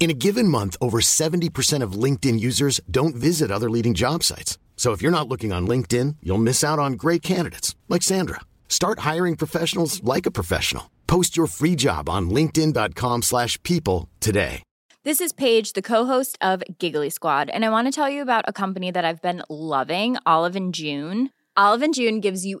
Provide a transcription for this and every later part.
In a given month, over 70% of LinkedIn users don't visit other leading job sites. So if you're not looking on LinkedIn, you'll miss out on great candidates like Sandra. Start hiring professionals like a professional. Post your free job on linkedin.com/people today. This is Paige, the co-host of Giggly Squad, and I want to tell you about a company that I've been loving, Olive and June. Olive and June gives you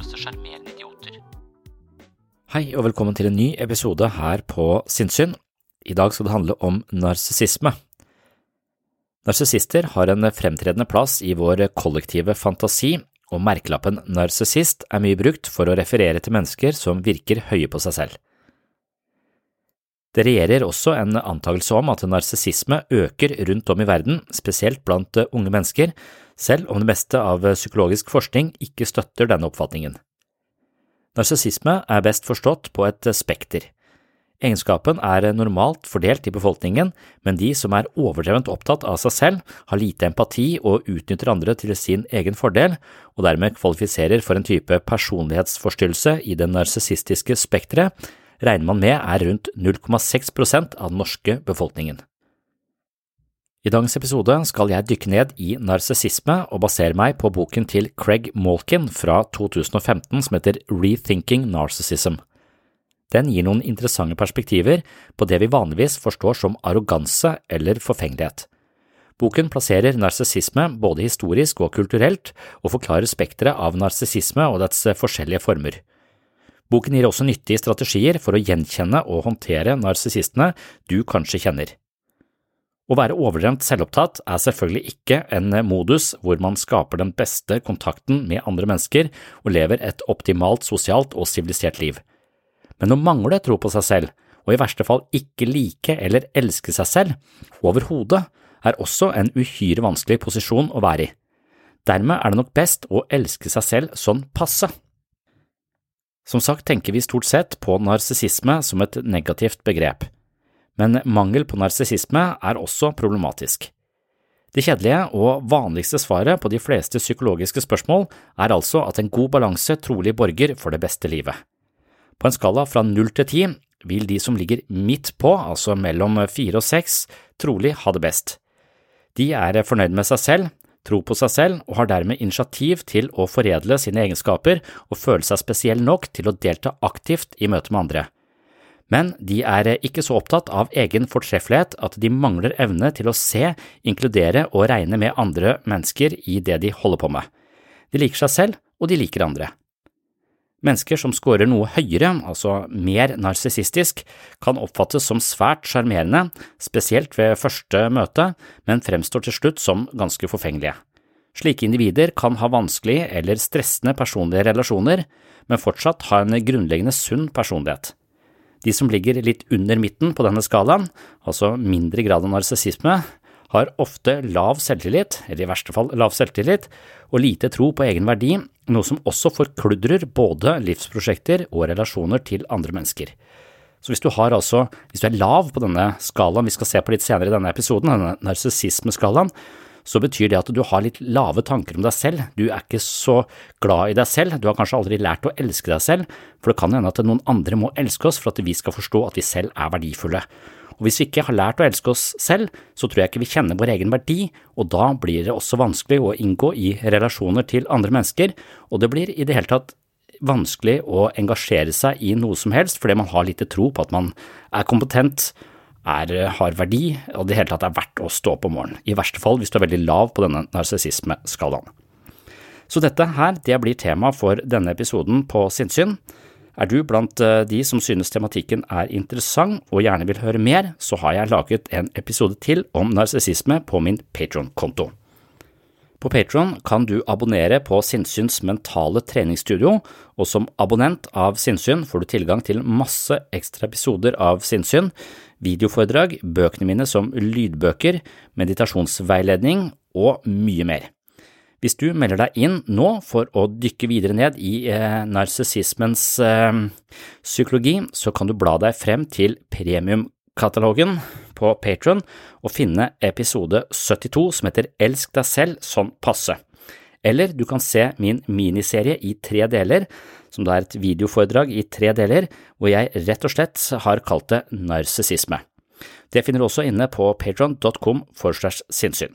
Til sjarmerende idioter. Hei og velkommen til en ny episode her på Sinnssyn. I dag skal det handle om narsissisme. Narsissister har en fremtredende plass i vår kollektive fantasi, og merkelappen narsissist er mye brukt for å referere til mennesker som virker høye på seg selv. Det regjerer også en antakelse om at narsissisme øker rundt om i verden, spesielt blant unge mennesker, selv om det meste av psykologisk forskning ikke støtter denne oppfatningen. Narsissisme er best forstått på et spekter. Egenskapen er normalt fordelt i befolkningen, men de som er overdrevent opptatt av seg selv, har lite empati og utnytter andre til sin egen fordel, og dermed kvalifiserer for en type personlighetsforstyrrelse i det narsissistiske spekteret, regner man med er rundt 0,6 prosent av den norske befolkningen. I dagens episode skal jeg dykke ned i narsissisme og basere meg på boken til Craig Malkin fra 2015 som heter Rethinking Narcissism. Den gir noen interessante perspektiver på det vi vanligvis forstår som arroganse eller forfengelighet. Boken plasserer narsissisme både historisk og kulturelt, og forklarer spekteret av narsissisme og dets forskjellige former. Boken gir også nyttige strategier for å gjenkjenne og håndtere narsissistene du kanskje kjenner. Å være overdrevent selvopptatt er selvfølgelig ikke en modus hvor man skaper den beste kontakten med andre mennesker og lever et optimalt sosialt og sivilisert liv. Men å mangle tro på seg selv, og i verste fall ikke like eller elske seg selv, overhodet, er også en uhyre vanskelig posisjon å være i. Dermed er det nok best å elske seg selv sånn passe. Som sagt tenker vi stort sett på narsissisme som et negativt begrep, men mangel på narsissisme er også problematisk. Det kjedelige og vanligste svaret på de fleste psykologiske spørsmål er altså at en god balanse trolig borger for det beste livet. På en skala fra null til ti vil de som ligger midt på, altså mellom fire og seks, trolig ha det best. De er fornøyd med seg selv, tror på seg selv og har dermed initiativ til å foredle sine egenskaper og føle seg spesiell nok til å delta aktivt i møte med andre. Men de er ikke så opptatt av egen fortreffelighet at de mangler evne til å se, inkludere og regne med andre mennesker i det de holder på med. De liker seg selv, og de liker andre. Mennesker som scorer noe høyere, altså mer narsissistisk, kan oppfattes som svært sjarmerende, spesielt ved første møte, men fremstår til slutt som ganske forfengelige. Slike individer kan ha vanskelige eller stressende personlige relasjoner, men fortsatt ha en grunnleggende sunn personlighet. De som ligger litt under midten på denne skalaen, altså mindre grad av narsissisme, har ofte lav selvtillit, eller i verste fall lav selvtillit, og lite tro på egen verdi, noe som også forkludrer både livsprosjekter og relasjoner til andre mennesker. Så hvis du, altså, hvis du er lav på denne skalaen vi skal se på litt senere i denne episoden, denne narsissismeskalaen, så betyr det at du har litt lave tanker om deg selv, du er ikke så glad i deg selv, du har kanskje aldri lært å elske deg selv, for det kan hende at noen andre må elske oss for at vi skal forstå at vi selv er verdifulle. Og hvis vi ikke har lært å elske oss selv, så tror jeg ikke vi kjenner vår egen verdi, og da blir det også vanskelig å inngå i relasjoner til andre mennesker, og det blir i det hele tatt vanskelig å engasjere seg i noe som helst fordi man har lite tro på at man er kompetent, er, har verdi og det hele tatt er verdt å stå opp om morgenen, i verste fall hvis du er veldig lav på denne narsissismeskalaen. Så dette her, det blir tema for denne episoden på Sinnsyn. Er du blant de som synes tematikken er interessant og gjerne vil høre mer, så har jeg laget en episode til om narsissisme på min Patron-konto. På Patron kan du abonnere på Sinnsyns mentale treningsstudio, og som abonnent av Sinnsyn får du tilgang til masse ekstra episoder av Sinnsyn, videoforedrag, bøkene mine som lydbøker, meditasjonsveiledning og mye mer. Hvis du melder deg inn nå for å dykke videre ned i eh, narsissismens eh, psykologi, så kan du bla deg frem til premiumkatalogen på Patron og finne episode 72 som heter Elsk deg selv sånn passe. Eller du kan se min miniserie i tre deler, som da er et videoforedrag i tre deler, hvor jeg rett og slett har kalt det narsissisme. Det finner du også inne på patron.com forslags sinnssyn.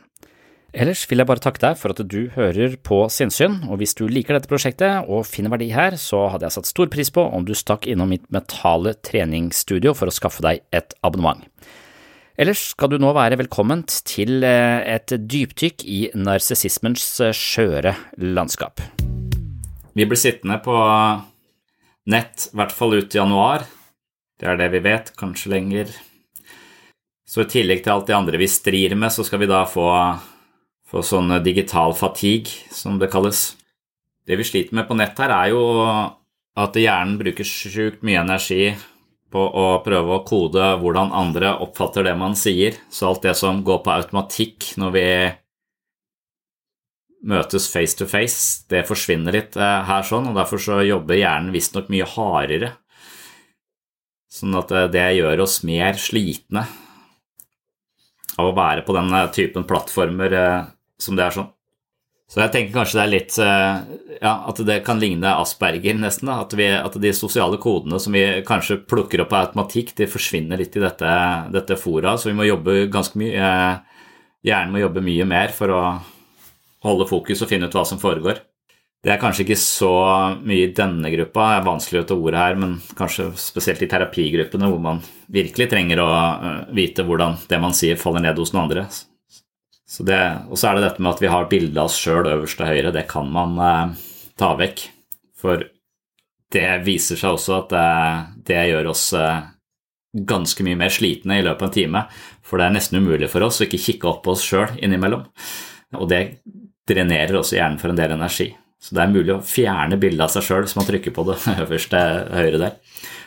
Ellers vil jeg bare takke deg for at du hører på Sinnsyn, og hvis du liker dette prosjektet og finner verdi her, så hadde jeg satt stor pris på om du stakk innom mitt mentale treningsstudio for å skaffe deg et abonnement. Ellers skal du nå være velkommen til et dypdykk i narsissismens skjøre landskap. Vi blir sittende på nett, i hvert fall ut i januar. Det er det vi vet, kanskje lenger. Så i tillegg til alt det andre vi strir med, så skal vi da få, få sånn digital fatigue, som det kalles. Det vi sliter med på nett her, er jo at hjernen bruker sjukt mye energi på å prøve å kode hvordan andre oppfatter det man sier. Så alt det som går på automatikk når vi møtes face to face, det forsvinner litt eh, her sånn, og derfor så jobber hjernen visstnok mye hardere. Sånn at eh, det gjør oss mer slitne av å være på den eh, typen plattformer som det er sånn. Så jeg tenker kanskje det er litt ja, at det kan ligne asperger, nesten. Da. At, vi, at de sosiale kodene som vi kanskje plukker opp av automatikk, de forsvinner litt i dette, dette fora. Så vi må jobbe ganske mye Hjernen må jobbe mye mer for å holde fokus og finne ut hva som foregår. Det er kanskje ikke så mye i denne gruppa, det er vanskelig å ta ordet her, men kanskje spesielt i terapigruppene hvor man virkelig trenger å vite hvordan det man sier, faller ned hos noen andre. Og så er det dette med at vi har bildet av oss sjøl øverst til høyre, det kan man eh, ta vekk. For det viser seg også at det, det gjør oss eh, ganske mye mer slitne i løpet av en time. For det er nesten umulig for oss å ikke kikke opp på oss sjøl innimellom. Og det drenerer også hjernen for en del energi. Så det er mulig å fjerne bildet av seg sjøl hvis man trykker på det øverste høyre der.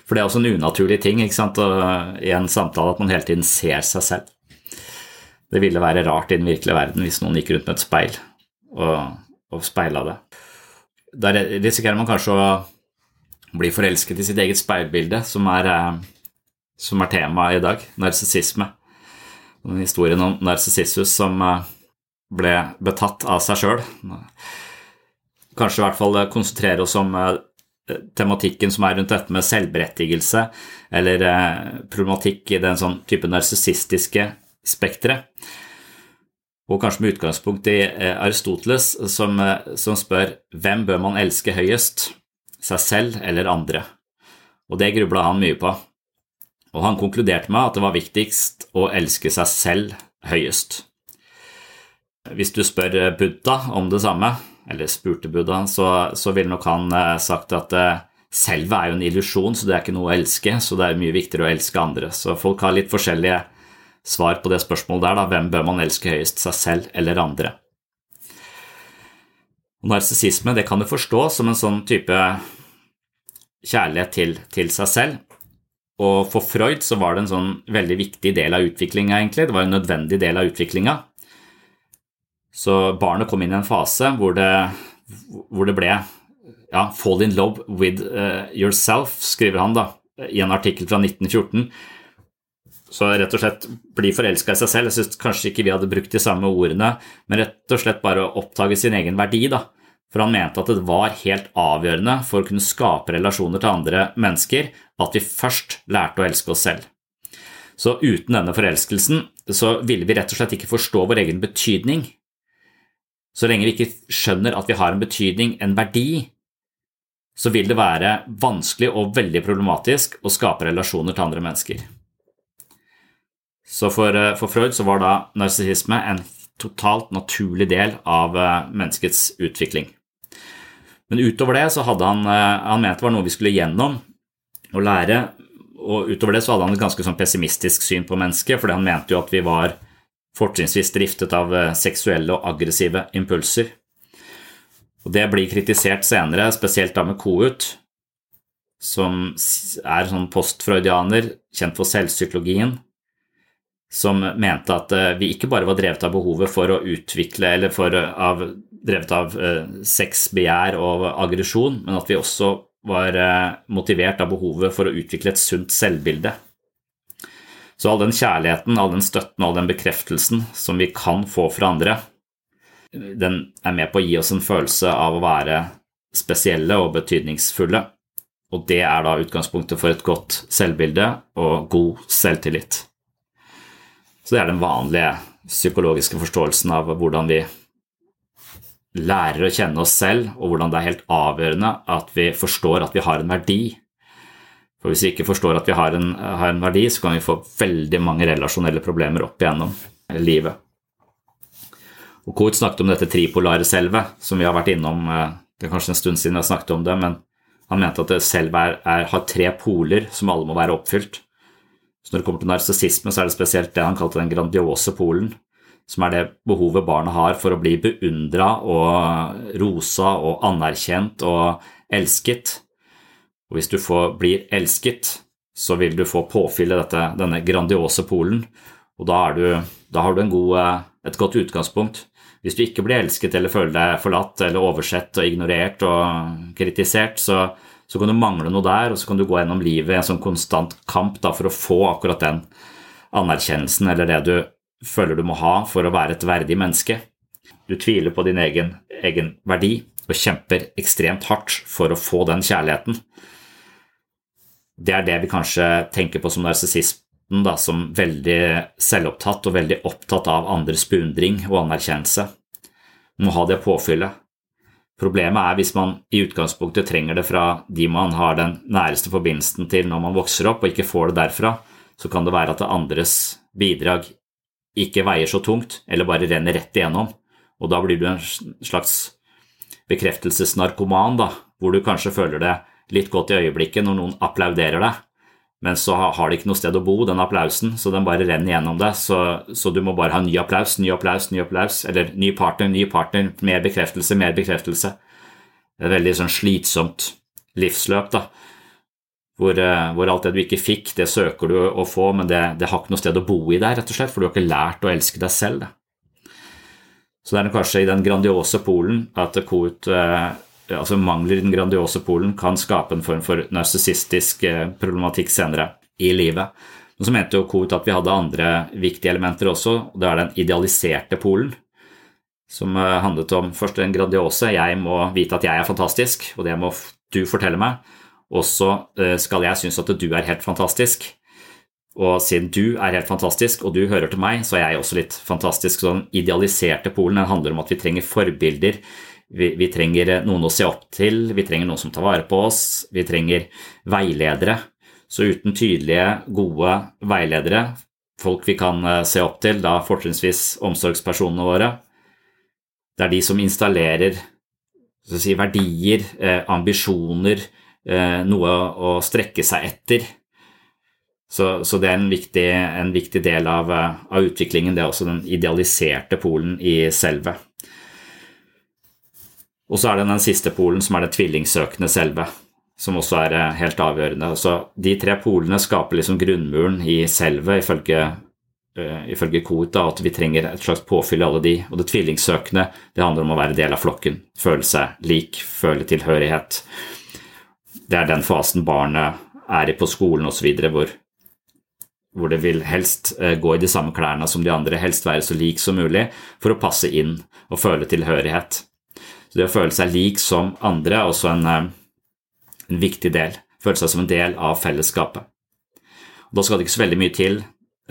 For det er også en unaturlig ting i en samtale at man hele tiden ser seg selv. Det ville være rart i den virkelige verden hvis noen gikk rundt med et speil og, og speila det. Da risikerer man kanskje å bli forelsket i sitt eget speilbilde, som er, eh, som er temaet i dag, narsissisme. Historien om narsissus som eh, ble betatt av seg sjøl. Kanskje i hvert fall konsentrere oss om eh, tematikken som er rundt dette med selvberettigelse, eller eh, problematikk i den sånn type narsissistiske spekteret. og kanskje med utgangspunkt i eh, Aristoteles, som, eh, som spør hvem bør man elske høyest, seg selv eller andre? Og det grubla han mye på. Og han konkluderte med at det var viktigst å elske seg selv høyest. Hvis du spør Buddha om det samme, eller spurte Buddha, så, så ville nok han sagt at selvet er jo en illusjon, så det er ikke noe å elske, så det er mye viktigere å elske andre. Så folk har litt forskjellige svar på det spørsmålet der, da. Hvem bør man elske høyest, seg selv eller andre? Narsissisme kan du forstå som en sånn type kjærlighet til, til, seg selv. Og for Freud så var det en sånn veldig viktig del av utviklinga, egentlig. Det var en nødvendig del av utviklinga. Så barnet kom inn i en fase hvor det, hvor det ble ja, 'fall in love with uh, yourself', skriver han da, i en artikkel fra 1914. Så rett og slett bli forelska i seg selv. Jeg syns kanskje ikke vi hadde brukt de samme ordene, men rett og slett bare å oppdage sin egen verdi, da. For han mente at det var helt avgjørende for å kunne skape relasjoner til andre mennesker at vi først lærte å elske oss selv. Så uten denne forelskelsen så ville vi rett og slett ikke forstå vår egen betydning. Så lenge vi ikke skjønner at vi har en betydning, en verdi, så vil det være vanskelig og veldig problematisk å skape relasjoner til andre mennesker. Så for, eh, for Freud så var da narsissisme en totalt naturlig del av eh, menneskets utvikling. Men utover det så hadde han, eh, han mente det var noe vi skulle gjennom og lære, og utover det så hadde han et ganske sånn pessimistisk syn på mennesket, fordi han mente jo at vi var fortrinnsvis driftet av seksuelle og aggressive impulser. Og Det blir kritisert senere, spesielt da med Kohut, som er sånn postfreudianer, kjent for selvpsykologien, som mente at eh, vi ikke bare var drevet av behovet for å utvikle, eller for, eh, av, drevet av eh, sex, og aggresjon, men at vi også var motivert av behovet for å utvikle et sunt selvbilde. Så all den kjærligheten, all den støtten, all den bekreftelsen som vi kan få fra andre, den er med på å gi oss en følelse av å være spesielle og betydningsfulle. Og det er da utgangspunktet for et godt selvbilde og god selvtillit. Så det er den vanlige psykologiske forståelsen av hvordan vi lærer å kjenne oss selv, og hvordan det er helt avgjørende at vi forstår at vi har en verdi. For hvis vi ikke forstår at vi har en, har en verdi, så kan vi få veldig mange relasjonelle problemer opp igjennom livet. Og Koht snakket om dette tripolare selvet, som vi har vært innom eh, Det er kanskje en stund siden jeg snakket om det, men han mente at selvet har tre poler som alle må være oppfylt. Så når det kommer til narsissisme, så er det spesielt det han kalte den grandiose polen, som er det behovet barnet har for å bli beundra og rosa og anerkjent og elsket. Og hvis du får, blir elsket, så vil du få påfyll i denne grandiose polen, og da, du, da har du god, et godt utgangspunkt hvis du ikke blir elsket eller føler deg forlatt eller oversett og ignorert og kritisert, så, så kan du mangle noe der, og så kan du gå gjennom livet i en sånn konstant kamp da, for å få akkurat den anerkjennelsen eller det du føler du må ha for å være et verdig menneske. Du tviler på din egen, egen verdi og kjemper ekstremt hardt for å få den kjærligheten. Det er det vi kanskje tenker på som narsissisten, som veldig selvopptatt og veldig opptatt av andres beundring og anerkjennelse. Må ha det påfyllet. Problemet er hvis man i utgangspunktet trenger det fra de man har den næreste forbindelsen til når man vokser opp, og ikke får det derfra, så kan det være at det andres bidrag ikke veier så tungt, eller bare renner rett igjennom, og da blir du en slags bekreftelsesnarkoman, da, hvor du kanskje føler det litt godt i øyeblikket når noen applauderer deg, men så har de ikke noe sted å bo, den applausen, så den bare renner gjennom deg. Så, så, du må bare ha ny applaus, ny applaus, ny applaus, eller ny partner, ny partner, mer bekreftelse, mer bekreftelse. Det er et veldig sånn slitsomt livsløp, da. Hvor, eh, hvor, alt det du ikke fikk, det søker du å få, men det, det, har ikke noe sted å bo i der, rett og slett, for du har ikke lært å elske deg selv. Da. Så det er kanskje i den grandiose Polen at Koht eh, altså mangler i den grandiose polen kan skape en form for narsissistisk eh, problematikk senere i livet. Men så mente jo Koht at vi hadde andre viktige elementer også, og det er den idealiserte polen. Som eh, handlet om først den grandiose, jeg må vite at jeg er fantastisk, og det må du fortelle meg. Og så eh, skal jeg synes at du er helt fantastisk. Og siden du er helt fantastisk, og du hører til meg, så er jeg også litt fantastisk. Så den idealiserte polen den handler om at vi trenger forbilder. Vi, vi, trenger noen å se opp til, vi trenger noen som tar vare på oss, vi trenger veiledere. Så uten tydelige, gode veiledere, folk vi kan eh, se opp til, da fortrinnsvis omsorgspersonene våre, det er de som installerer si, verdier, eh, ambisjoner, eh, noe å strekke seg etter. Så, så det er en viktig, en viktig del av, eh, av, utviklingen, det er også den idealiserte polen i selve. Og så er det den siste polen, som er det tvillingsøkende selve, som også er eh, helt avgjørende. Så de tre polene skaper liksom grunnmuren i selve, ifølge uh, ifølge Koht at vi trenger et slags påfyll i alle de. Og det tvillingsøkende det handler om å være del av flokken, føle seg lik, føle tilhørighet. Det er den fasen barnet er i på skolen osv. Hvor, hvor det vil helst eh, gå i de samme klærne som de andre, helst være så lik som mulig for å passe inn og føle tilhørighet. Så det å føle seg lik som andre er også en, eh, en viktig del. Føle seg som en del av fellesskapet. Og da skal det ikke så veldig mye til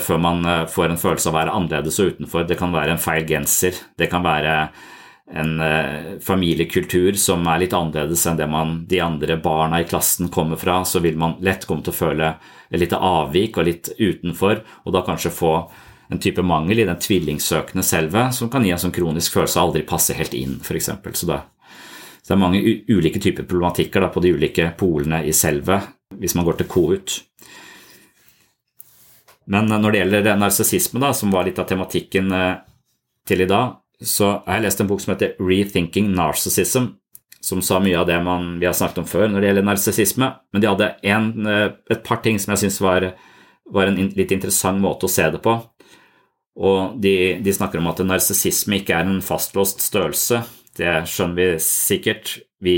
før man eh, får en følelse av å være annerledes og utenfor. Det kan være en feil genser, det kan være en eh, familiekultur som er litt annerledes enn det man, de andre barna i klassen kommer fra, så vil man lett komme til å føle litt avvik og litt utenfor, og da kanskje få en type mangel i den tvillingsøkende selve som kan gi en sånn kronisk følelse av aldri passe helt inn, f.eks. Så, det, så det er mange ulike typer problematikker da, på de ulike polene i selve hvis man går til KUT. Men når det gjelder narsissisme, som var litt av tematikken eh, til i dag, så har jeg lest en bok som heter Rethinking Narcissism, som sa mye av det man, vi har snakket om før når det gjelder narsissisme. Men de hadde en, eh, et par ting som jeg syns var, var, en litt interessant måte å se det på. Og de, de snakker om at narsissisme ikke er en fastlåst størrelse. Det skjønner vi sikkert. Vi,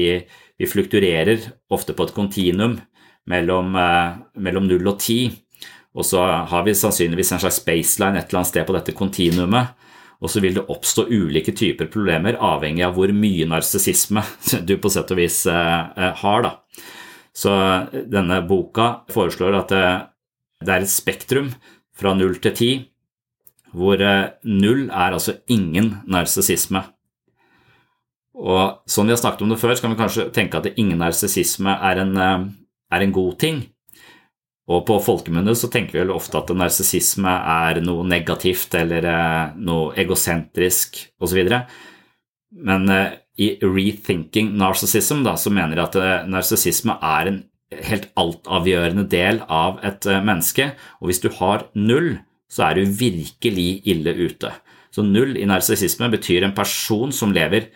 vi flukturerer ofte på et kontinuum mellom, eh, mellom 0 og 10. Og så har vi sannsynligvis en slags baseline et eller annet sted på dette kontinuumet. Og så vil det oppstå ulike typer problemer avhengig av hvor mye narsissisme du på sett og vis eh, eh, har. Da. Så denne boka foreslår at det, det er et spektrum fra null til ti, hvor eh, null er altså ingen narsissisme. Og sånn vi har snakket om det før, så kan vi kanskje tenke at ingen narsissisme er, er en god ting. Og på folkemunne så tenker vi vel ofte at narsissisme er noe negativt eller eh, noe egosentrisk osv. Men eh, i Rethinking Narcissism da, så mener jeg at eh, narsissisme er en helt altavgjørende del av et menneske. Og hvis du har null, så er du virkelig ille ute. Så null i narsissisme betyr en person som lever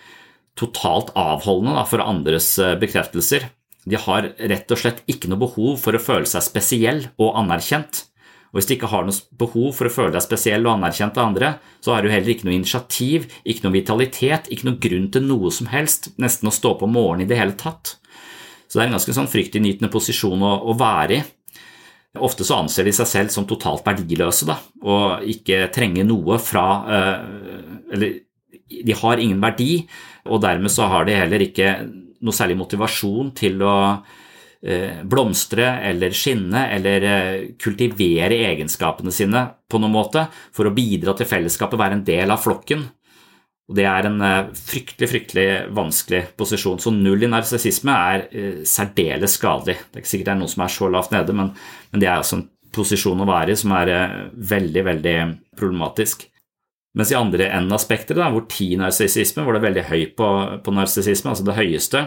totalt avholdende da, for andres bekreftelser. De har rett og slett ikke noe behov for å føle seg spesiell og anerkjent. Og hvis de ikke har noe behov for å føle deg spesiell og anerkjent av andre, så har du heller ikke noe initiativ, ikke noe vitalitet, ikke noe grunn til noe som helst, nesten å stå på morgenen i det hele tatt. Så det er en ganske sånn fryktinngytende posisjon å, å, være i. Ofte så anser de seg selv som totalt verdiløse da, og ikke trenger noe fra øh, Eller de har ingen verdi, og dermed så har de heller ikke noe særlig motivasjon til å eh, blomstre eller skinne eller eh, kultivere egenskapene sine på noen måte for å bidra til fellesskapet, være en del av flokken. Og Det er en eh, fryktelig fryktelig vanskelig posisjon. Så null i narsissisme er særdeles skadelig. Det er ikke sikkert det er noen som er så lavt nede, men, men det er altså en posisjon å være i som er veldig, veldig problematisk. Mens i andre enden av spekteret, hvor ti narsissisme, hvor det er veldig høy på, på narsissisme, altså det høyeste,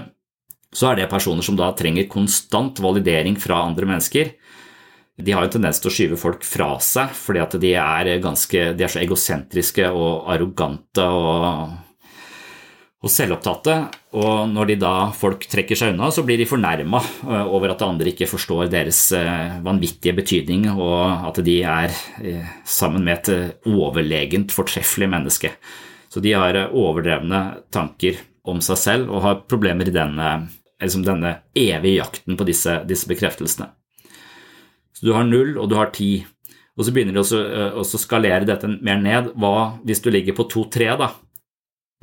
så er det personer som da trenger konstant validering fra andre mennesker. De har en tendens til å skyve folk fra seg fordi at de er, ganske, de er så egosentriske og arrogante og og selvopptatte. Og når da folk trekker seg unna, så blir de fornærma eh, over at andre ikke forstår deres eh, vanvittige betydning, og at de er eh, sammen med et overlegent fortreffelig menneske. Så de har overdrevne tanker om seg selv og har problemer i denne, liksom denne evige jakten på disse, disse, bekreftelsene. Så du har null, og du har ti. Og så begynner de å skalere dette mer ned. Hva hvis du ligger på to-tre, da?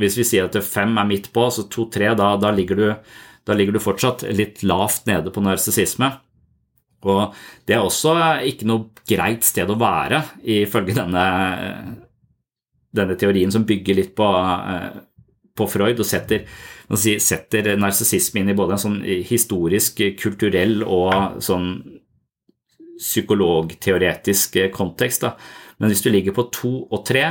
Hvis vi sier at fem er midt på, så to-tre, da, da, da ligger du fortsatt litt lavt nede på narsissisme. Og det er også ikke noe greit sted å være, ifølge denne, denne teorien som bygger litt på, eh, på Freud og setter, si, setter narsissisme inn i både en sånn historisk, kulturell og sånn psykologteoretisk kontekst. Da. Men hvis du ligger på to og tre,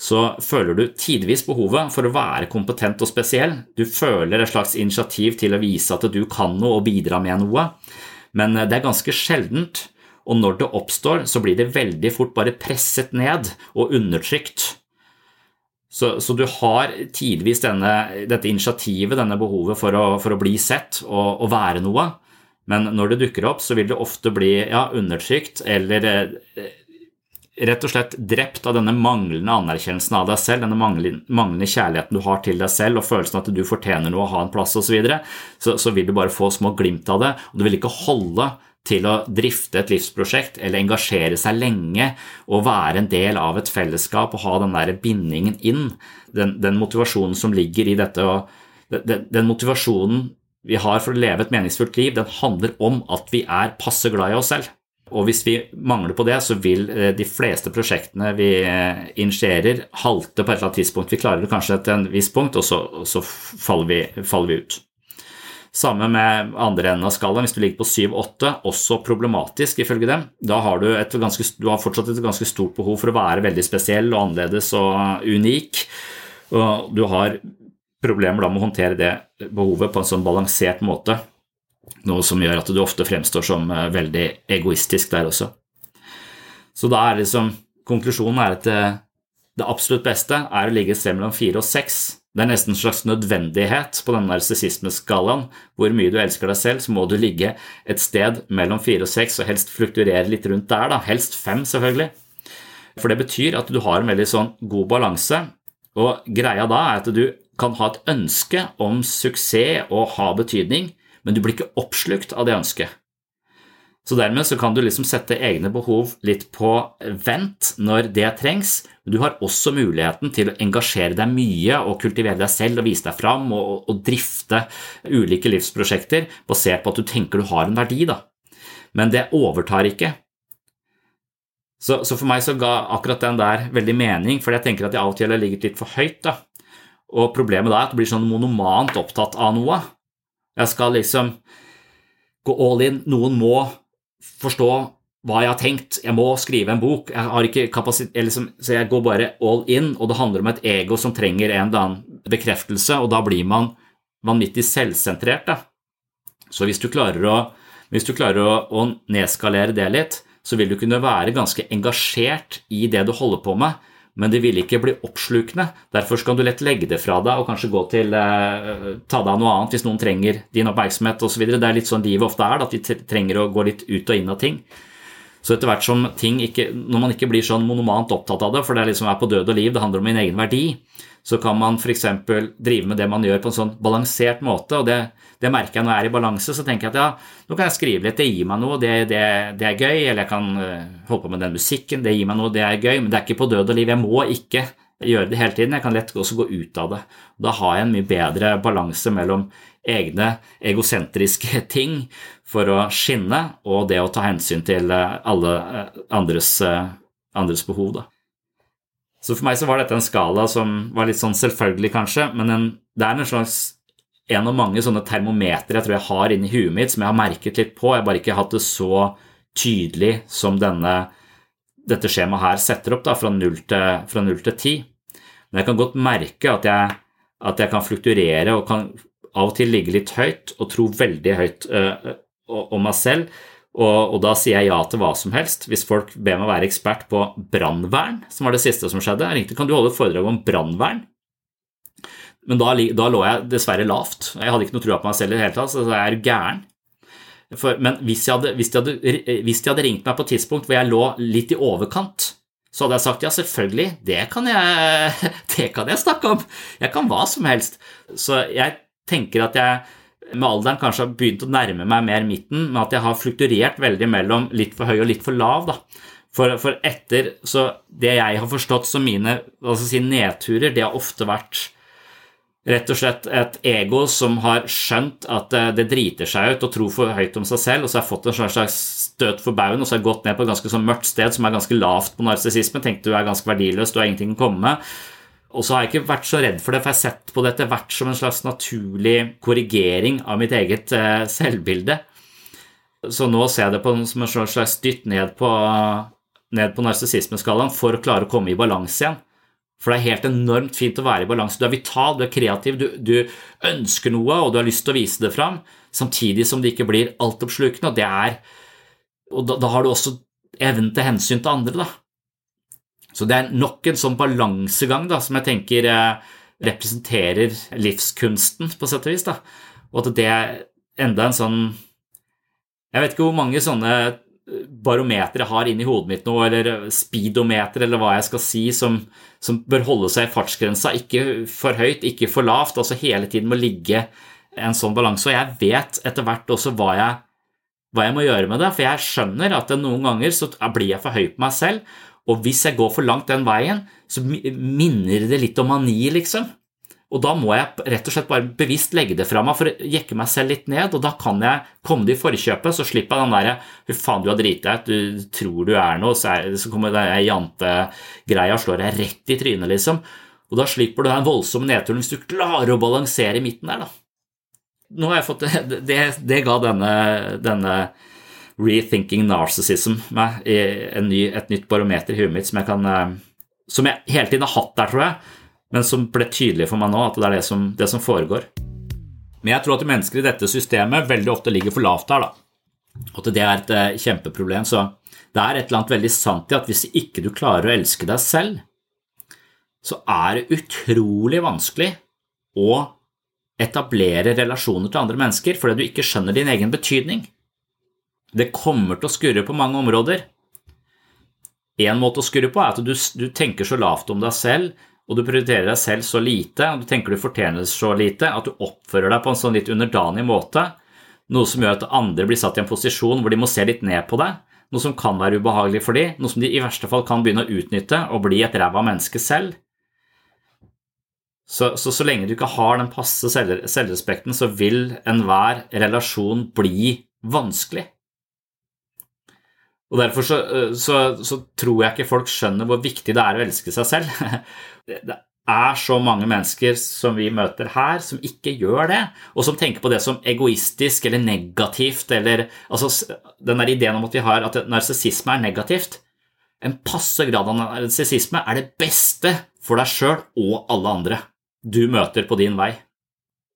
så føler du tidvis behovet for å være kompetent og spesiell. Du føler et slags initiativ til å vise at du kan noe og bidra med noe, men det er ganske sjeldent. Og når det oppstår, så blir det veldig fort bare presset ned og undertrykt. Så, så du har tidvis dette initiativet, denne behovet for å, for å bli sett og, og, være noe, men når det dukker opp, så vil det ofte bli ja, undertrykt eller eh, rett og slett drept av denne manglende anerkjennelsen av deg selv, denne manglende kjærligheten du har til deg selv og følelsen at du fortjener noe å ha en plass osv., så, videre, så så vil du bare få små glimt av det, og du vil ikke holde til å drifte et livsprosjekt eller engasjere seg lenge og være en del av et fellesskap og ha den der bindingen inn, den, den motivasjonen som ligger i dette. og den, den motivasjonen vi har for å leve et meningsfullt liv, den handler om at vi er passe glad i oss selv. Og hvis vi mangler på det, så vil eh, de fleste prosjektene vi eh, initierer, halte på et eller annet tidspunkt. Vi klarer det kanskje til en viss punkt, og så, og så faller, vi, faller, vi, ut. Samme med andre enden av skalaen. Hvis du ligger på 7-8, også problematisk ifølge dem. Da har du, ganske, du har fortsatt et ganske stort behov for å være veldig spesiell og annerledes og unik. Og du har problemer da med å håndtere det behovet på en sånn balansert måte. Noe som gjør at du ofte fremstår som eh, veldig egoistisk der også. Så da er liksom konklusjonen er at det, eh, det absolutt beste er å ligge et sted mellom fire og seks. Det er nesten en slags nødvendighet på denne narsissismeskalaen. Hvor mye du elsker deg selv, så må du ligge et sted mellom fire og seks, og helst flukturere litt rundt der, da. Helst fem, selvfølgelig. For det betyr at du har en veldig sånn god balanse, og greia da er at du kan ha et ønske om suksess og ha betydning, men du blir ikke oppslukt av det ønsket. Så dermed så kan du liksom sette egne behov litt på vent når det trengs. Men du har også muligheten til å engasjere deg mye og kultivere deg selv og vise deg fram og, og drifte ulike livsprosjekter basert på at du tenker du har en verdi. Da. Men det overtar ikke. Så, så, for meg så ga akkurat den der veldig mening, for jeg tenker at jeg av og til har ligget litt for høyt. da. Og problemet da er at du blir sånn monomant opptatt av noe. Jeg skal liksom gå all in. Noen må forstå hva jeg har tenkt. Jeg må skrive en bok. Jeg liksom, så jeg går bare all in, og det handler om et ego som trenger en eller annen bekreftelse, og da blir man vanvittig selvsentrert. Da. Så hvis du klarer, å, hvis du klarer å, å nedskalere det litt, så vil du kunne være ganske engasjert i det du holder på med, men det vil ikke bli oppslukende. Derfor kan du lett legge det fra deg og kanskje gå til eh, ta deg av noe annet hvis noen trenger din oppmerksomhet osv. Det er litt sånn livet ofte er, at vi trenger å gå litt ut og inn av ting. Så etter hvert som ting ikke, Når man ikke blir sånn monomant opptatt av det, for det er liksom er på død og liv, det handler om min egen verdi, så kan man f.eks. drive med det man gjør på en sånn balansert måte. og det, det, merker jeg når jeg er i balanse. Så tenker jeg at ja, nå kan jeg skrive litt, det gir meg noe, det, det, det er gøy. Eller jeg kan uh, holde på med den musikken, det gir meg noe, det er gøy. Men det er ikke på død og liv. Jeg må ikke gjøre det hele tiden. Jeg kan lett også gå ut av det. Da har jeg en mye bedre balanse mellom egne egosentriske ting for å skinne, og det å ta hensyn til eh, alle eh, andres, andres behov. da. Så for meg så var dette en skala som var litt sånn selvfølgelig, kanskje, men en, det er en slags en av mange sånne termometer jeg tror jeg har inni huet mitt som jeg har merket litt på. Jeg har bare ikke hatt det så tydelig som denne, dette skjemaet her setter opp, da, fra 0 til, 10. Men jeg kan godt merke at jeg, at jeg kan flukturere og kan av og til ligge litt høyt og tro veldig høyt øh, om meg selv og, og, da sier jeg ja til hva som helst. Hvis folk ber meg være ekspert på brannvern, som var det siste som skjedde, jeg ringte kan du holde foredrag om brannvern. Men da, da, lå jeg dessverre lavt. Jeg hadde ikke noe trua på meg selv i det hele tatt, så jeg er gæren. For, men hvis de, hadde, hvis, de hadde, hvis de hadde ringt meg på et tidspunkt hvor jeg lå litt i overkant, så hadde jeg sagt ja, selvfølgelig, det kan jeg, det kan jeg snakke om. Jeg kan hva som helst. Så jeg tenker at jeg med alderen kanskje har begynt å nærme meg mer midten, men at jeg har flukturert veldig mellom litt for høy og litt for lav. For, for etter Så det jeg har forstått som mine altså si nedturer, det har ofte vært rett og slett et ego som har skjønt at eh, det driter seg ut og tror for høyt om seg selv, og så har jeg fått en slags støt for baugen og så har jeg gått ned på et ganske sånn mørkt sted som er ganske lavt på narsissisme. Tenkte du er ganske verdiløs, du har ingenting å komme med. Og så har jeg ikke vært så redd for det, for jeg har sett på det etter hvert som en slags naturlig korrigering av mitt eget eh, selvbilde. Så nå ser jeg det på, som en slags dytt ned på, ned på narsissismeskalaen for å klare å komme i balanse igjen. For det er helt enormt fint å være i balanse. Du er vital, du er kreativ, du, du, ønsker noe, og du har lyst til å vise det fram, samtidig som det ikke blir altoppslukende. Og, det er, og da, da, har du også evnen til hensyn til andre, da. Så det er nok en sånn balansegang da, som jeg tenker eh, representerer livskunsten, på sett og vis. da. Og at det er enda en sånn Jeg vet ikke hvor mange sånne barometer jeg har inni hodet mitt nå, eller speedometer, eller hva jeg skal si, som, som, bør holde seg i fartsgrensa. Ikke for høyt, ikke for lavt. altså Hele tiden må ligge en sånn balanse. Og jeg vet etter hvert også hva jeg, hva jeg må gjøre med det, for jeg skjønner at noen ganger så blir jeg for høy på meg selv, og hvis jeg går for langt den veien, så minner det litt om mani, liksom. Og da må jeg rett og slett bare bevisst legge det fra meg for å jekke meg selv litt ned, og da kan jeg komme det i forkjøpet, så slipper jeg den derre 'fy faen, du har driti deg ut, du tror du er noe', så, er, så kommer den jantegreia og slår deg rett i trynet, liksom. Og da slipper du den voldsomme nedturen hvis du klarer å balansere i midten der, da. Nå har jeg fått Det, det, det ga denne, denne Rethinking Narcissism meg ny, et nytt barometer i huet mitt som jeg kan eh, Som jeg hele tiden har hatt der, tror jeg men som ble tydelig for meg nå at det er det som, det som foregår. Men jeg tror at mennesker i dette systemet veldig ofte ligger for lavt her, da. At det er et uh, kjempeproblem. Så det er et eller annet veldig sant i at hvis ikke du klarer å elske deg selv, så er det utrolig vanskelig å etablere relasjoner til andre mennesker fordi du ikke skjønner din egen betydning. Det kommer til å skurre på mange områder. En måte å skurre på er at du, du tenker så lavt om deg selv og du prioriterer deg selv så lite, og du tenker du fortjener så lite, at du oppfører deg på en sånn litt underdanig måte, noe som gjør at andre blir satt i en posisjon hvor de må se litt ned på deg, noe som kan være ubehagelig for dem, noe som de i verste fall kan begynne å utnytte og bli et ræva menneske selv. Så, så, så lenge du ikke har den passe selv, selvrespekten, så vil enhver relasjon bli vanskelig. Og Derfor så, så, så, tror jeg ikke folk skjønner hvor viktig det er å elske seg selv. det er så mange mennesker som vi møter her, som ikke gjør det, og som tenker på det som egoistisk eller negativt, eller altså den der ideen om at vi har at narsissisme er negativt. En passe grad av narsissisme er det beste for deg sjøl og alle andre du møter på din vei.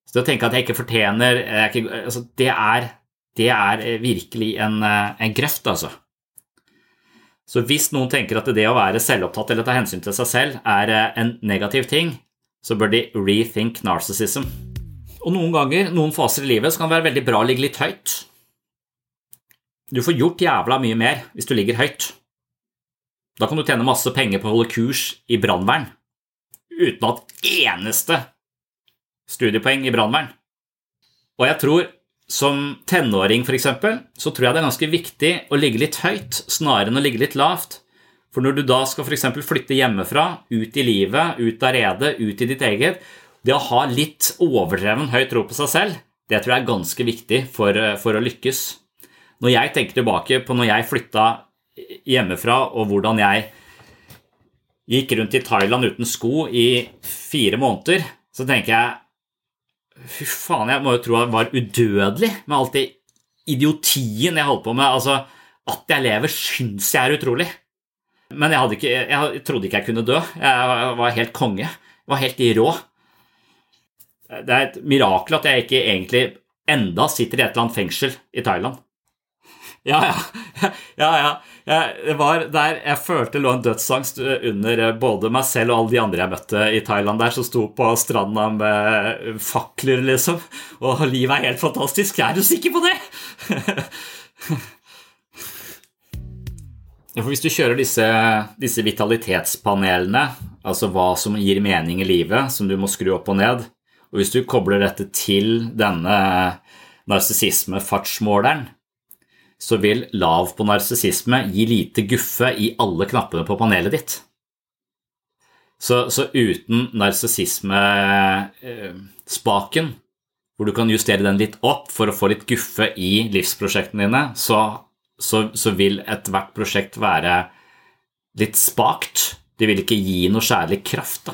Så det å tenke at jeg ikke fortjener jeg ikke, altså det, er, det, er, virkelig en, en grøft, altså. Så hvis noen tenker at det å være selvopptatt eller ta hensyn til seg selv er eh, en negativ ting, så bør de rethink narcissism. Og noen ganger, noen faser i livet, så kan det være veldig bra å ligge litt høyt. Du får gjort jævla mye mer hvis du ligger høyt. Da kan du tjene masse penger på å holde kurs i brannvern uten at eneste studiepoeng i brannvern. Og jeg tror som tenåring f.eks., så tror jeg det er ganske viktig å ligge litt høyt snarere enn å ligge litt lavt. For når du da skal f.eks. flytte hjemmefra, ut i livet, ut av redet, ut i ditt eget Det å ha litt overdreven høy tro på seg selv, det tror jeg er ganske viktig for, for å lykkes. Når jeg tenker tilbake på når jeg flytta hjemmefra, og hvordan jeg gikk rundt i Thailand uten sko i fire måneder, så tenker jeg Fy faen, jeg må jo tro jeg var udødelig med alt det idiotien jeg holdt på med. Altså, at jeg lever, syns jeg er utrolig. Men jeg, ikke, jeg, trodde ikke jeg kunne dø. Jeg var helt konge. Jeg var helt i rå. Det er et mirakel at jeg ikke egentlig enda sitter i et eller annet fengsel i Thailand. Ja, ja. ja, ja. Jeg, var der jeg følte lå en dødsangst under eh, både meg selv og alle de andre jeg møtte i Thailand der, som sto på stranda med fakler, liksom. Og livet er helt fantastisk. Er du sikker på det? For hvis du kjører disse, disse, vitalitetspanelene, altså hva som gir mening i livet, som du må skru opp og ned, og hvis du kobler dette til denne narsissisme-fartsmåleren, så vil lav på narsissisme gi lite guffe i alle knappene på panelet ditt. Så, så uten narsissismespaken, hvor du kan justere den litt opp for å få litt guffe i livsprosjektene dine, så, så, så vil ethvert prosjekt være litt spakt. De vil ikke gi noe særlig kraft, da.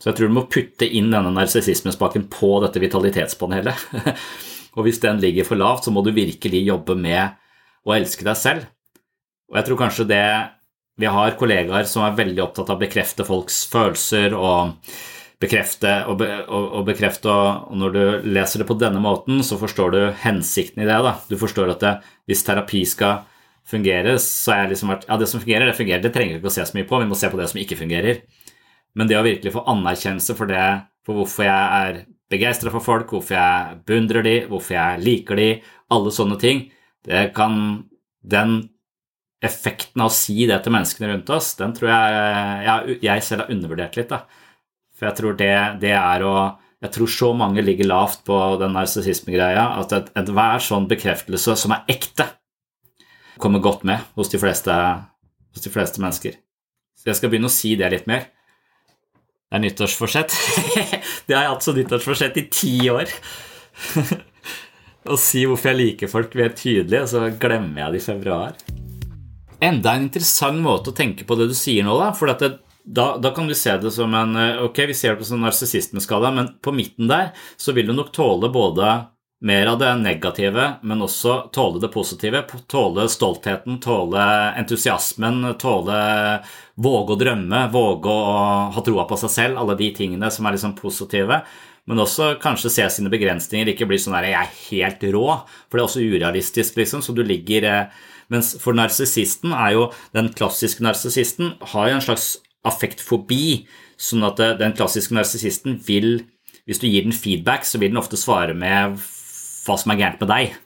Så jeg tror du må putte inn denne narsissismespaken på dette vitalitetspanelet. og hvis den ligger for lavt, så må du virkelig jobbe med å elske deg selv. Og jeg tror kanskje det Vi har kollegaer som er veldig opptatt av å bekrefte folks følelser og bekrefte og, be, og, og bekrefte, og når du leser det på denne måten, så forstår du hensikten i det. Da. Du forstår at det, hvis terapi skal fungere, så har jeg liksom vært ja, det som fungerer, det fungerer. Det trenger vi ikke å se så mye på, vi må se på det som ikke fungerer. Men det å virkelig få anerkjennelse for det, for hvorfor jeg er begeistra for folk, hvorfor jeg beundrer de, hvorfor jeg liker de, alle sånne ting, det kan Den effekten av å si det til menneskene rundt oss, den tror jeg jeg, jeg selv har undervurdert litt. da. For jeg tror det, det er å jeg tror så mange ligger lavt på den narsissismegreia at enhver sånn bekreftelse som er ekte, kommer godt med hos de, fleste, hos de fleste mennesker. Så jeg skal begynne å si det litt mer. Det er nyttårsforsett. det har jeg hatt som nyttårsforsett i ti år. Å si hvorfor jeg liker folk mer tydelig, og så glemmer jeg det i februar. Enda en interessant måte å tenke på det du sier nå, da. For det, da, da, kan du se det som en Ok, vi ser det på sånn narsissismeskala, men på midten der så vil du nok tåle både mer av det negative, men også tåle det positive. Tåle stoltheten, tåle entusiasmen, tåle våge å drømme, våge å ha troa på seg selv. Alle de tingene som er liksom positive. Men også kanskje se sine begrensninger, ikke bli sånn der 'jeg er helt rå', for det er også urealistisk, liksom. Så du ligger eh, Mens for narsissisten er jo Den klassiske narsissisten har jo en slags affektfobi, sånn at eh, den klassiske narsissisten vil Hvis du gir den feedback, så vil den ofte svare med hva som er gærent med deg.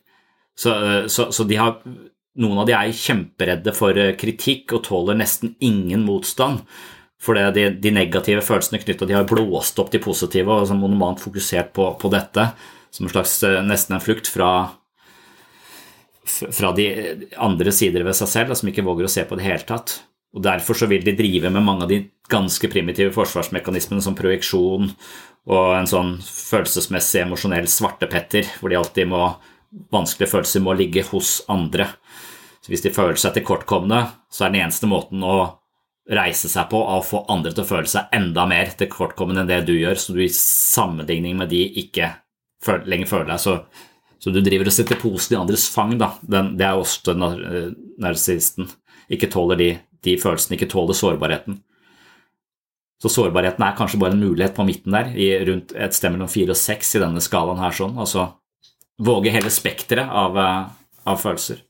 Så, så, så, de har, noen av de er kjemperedde for eh, kritikk og tåler nesten ingen motstand. For de, de, negative følelsene knytta De har blåst opp de positive og sånn monomant fokusert på, på, dette som en slags eh, nesten en flukt fra, fra de andre sider ved seg selv som ikke våger å se på det hele tatt. Og Derfor så vil de drive med mange av de ganske primitive forsvarsmekanismene som projeksjon og en sånn følelsesmessig emosjonell svartepetter, hvor de alltid må vanskelige følelser må ligge hos andre. Så Hvis de føler seg tilkortkomne, så er den eneste måten å reise seg på av å få andre til å føle seg enda mer tilkortkomne enn det du gjør, så du i sammenligning med de ikke lenger føler deg så, så du driver og setter posen i andres fang. Da. Den, det er også narsissisten. Ikke tåler de, de følelsene, ikke tåler sårbarheten. Så sårbarheten er kanskje bare en mulighet på midten der, i rundt et sted mellom fire og seks i denne skalaen her. sånn, Altså våge hele spekteret av, eh, av, følelser.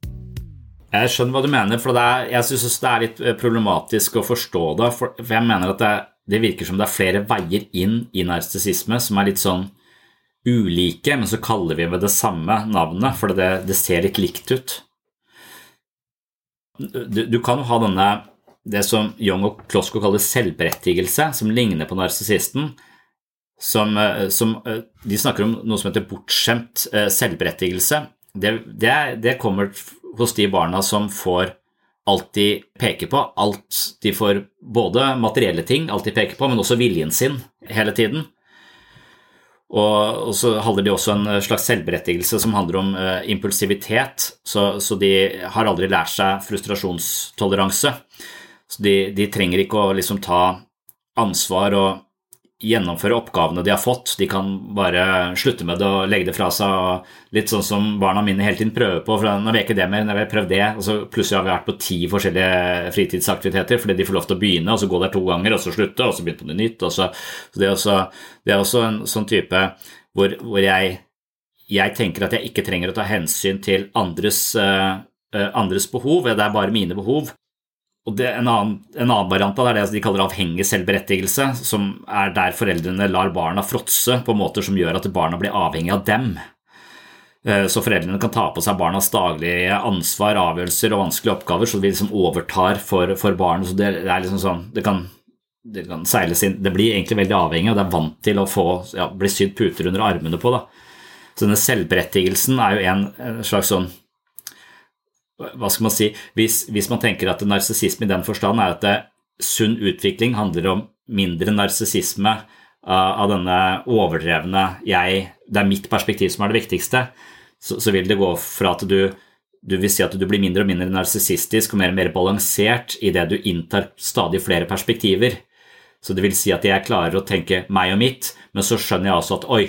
Jeg skjønner hva du mener, for er, jeg syns det er litt eh, problematisk å forstå det. For jeg mener at det, det, virker som det er flere veier inn i narsissisme som er litt sånn ulike, men så kaller vi det det samme navnet, for det, det ser litt likt ut. Du, du kan jo ha denne det som Young og Klosko kaller selvberettigelse, som ligner på narsissisten. Som, eh, som, eh, de snakker om noe som heter bortskjemt selvberettigelse. Det, det, det kommer hos de barna som får alt de peker på, alt de får både materielle ting, alt de peker på, men også viljen sin hele tiden. Og, og så handler det også en slags selvberettigelse som handler om uh, impulsivitet. Så, så, de har aldri lært seg frustrasjonstoleranse. Så de, de trenger ikke å liksom ta ansvar og gjennomføre oppgavene de har fått. De kan bare slutte med det og legge det fra seg. Litt sånn som barna mine hele tiden prøver på. for Nå vil ikke det mer, når jeg har prøvd det. Og så plutselig har vi vært på ti forskjellige fritidsaktiviteter fordi de får lov til å begynne, og så gå der to ganger, og så slutte, og så begynne på noe nytt. Så, så det, er også, det, er også, en sånn type hvor, hvor jeg, jeg, tenker at jeg ikke trenger å ta hensyn til andres, uh, andres behov, det er bare mine behov. Og det, en, annen, en, annen, variant av det er det de kaller avhengig selvberettigelse, som er der foreldrene lar barna fråtse på måter som gjør at barna blir avhengig av dem. Eh, så foreldrene kan ta på seg barnas daglige ansvar, avgjørelser og vanskelige oppgaver, så de liksom overtar for, for barnet. Så det, er liksom sånn, det det kan seiles inn Det blir egentlig veldig avhengig, og det er vant til å få, ja, bli sydd puter under armene på. Da. Så denne selvberettigelsen er jo en, en slags sånn hva skal man si, hvis, hvis man tenker at narsissisme i den forstand er at det, sunn utvikling handler om mindre narsissisme uh, av denne overdrevne jeg, det er mitt perspektiv som er det viktigste, så, så vil det gå fra at du, du vil si at du blir mindre og mindre narsissistisk og mer og mer balansert i det du inntar stadig flere perspektiver. Så det vil si at jeg klarer å tenke meg og mitt, men så skjønner jeg også at oi,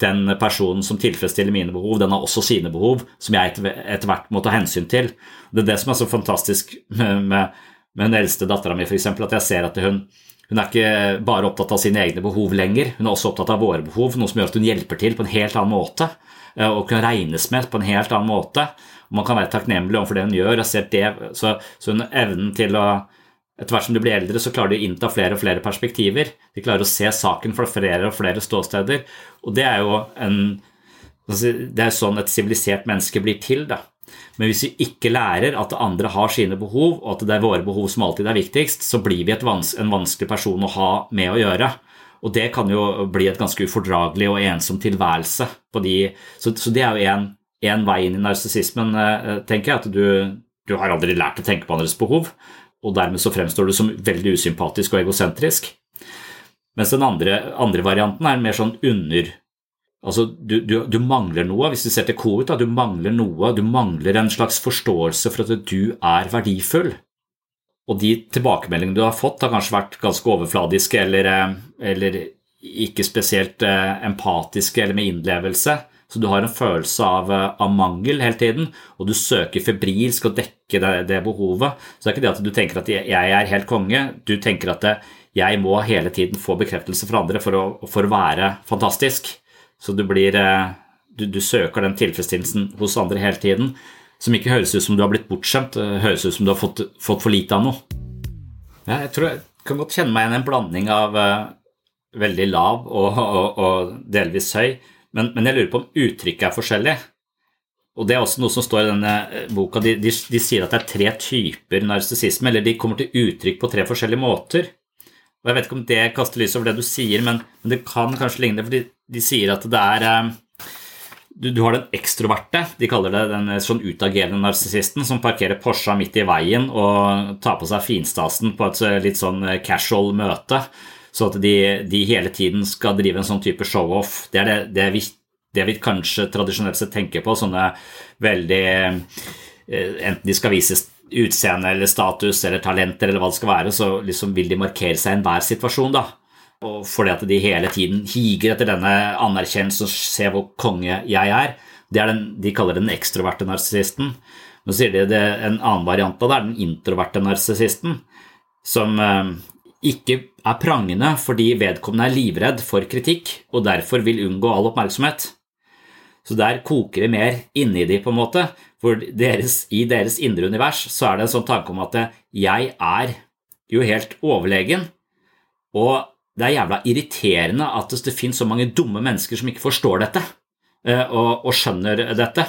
den personen som tilfredsstiller mine behov, den har også sine behov, som jeg etter hvert må ta hensyn til. Det er det som er så fantastisk med, med, den eldste dattera mi, f.eks., at jeg ser at hun, hun er ikke bare opptatt av sine egne behov lenger, hun er også opptatt av våre behov, noe som gjør at hun hjelper til på en helt annen måte, eh, og kan regnes med på en helt annen måte. Man kan være takknemlig overfor det hun gjør. Det, så, så hun evnen til å etter hvert som du blir eldre, så klarer de å innta flere og flere perspektiver. De klarer å se saken fra flere og flere ståsteder. Og det er jo en, det er sånn et sivilisert menneske blir til. da. Men hvis vi ikke lærer at andre har sine behov, og at det er våre behov som alltid er viktigst, så blir vi vans en vanskelig person å ha med å gjøre. Og det kan jo bli et ganske ufordragelig og ensom tilværelse. De, så, så, det er jo én vei inn i narsissismen, eh, tenker jeg. At du, du har aldri lært å tenke på andres behov og dermed så fremstår du som veldig usympatisk og egosentrisk. Mens den andre, andre varianten er mer sånn under Altså, du, du, du, mangler noe. Hvis du ser til da, du mangler noe. Du mangler en slags forståelse for at du er verdifull. Og de tilbakemeldingene du har fått, har kanskje vært ganske overfladiske eller, eh, eller ikke spesielt eh, empatiske eller med innlevelse. Så du har en følelse av, eh, av, mangel hele tiden, og du søker febrilsk å dekke det, det, behovet. Så det er ikke det at du tenker at jeg er helt konge, du tenker at jeg må hele tiden få bekreftelse fra andre for å, for å være fantastisk. Så du blir eh, du, du, søker den tilfredsstillelsen hos andre hele tiden, som ikke høres ut som du har blitt bortskjemt, høres ut som du har fått, fått for lite av noe. Jeg tror jeg kan godt kjenne meg igjen en blanding av uh, veldig lav og, og, og delvis høy. Men, men, jeg lurer på om uttrykket er forskjellig. Og Det er også noe som står i denne eh, boka. De, de, de sier at det er tre typer narsissisme, eller de kommer til uttrykk på tre forskjellige måter. Og Jeg vet ikke om det kaster lys over det du sier, men, men det kan kanskje ligne, for de, de sier at det er eh, du, du, har den ekstroverte, de kaller det den eh, sånn utagerende narsissisten, som parkerer Porscha midt i veien og tar på seg finstasen på et litt sånn casual møte. Så at de, de, hele tiden skal drive en sånn type show-off, det er det, det, vi, det vi kanskje tradisjonelt sett tenker på. Sånne veldig eh, Enten de skal vise utseende eller status eller talenter eller hva det skal være, så liksom vil de markere seg i enhver situasjon. da. Og fordi at de hele tiden higer etter denne anerkjennelsen og ser hvor konge jeg er. Det er den, De kaller den ekstroverte narsissisten. Nå sier de det en annen variant av det, er den introverte narsissisten. Som eh, ikke er prangende fordi vedkommende er livredd for kritikk og derfor vil unngå all oppmerksomhet. Så der koker det mer inni de, på en måte. For deres, i deres indre univers så er det en sånn tanke om at jeg er jo helt overlegen, og det er jævla irriterende at det finnes så mange dumme mennesker som ikke forstår dette eh, og, og skjønner dette.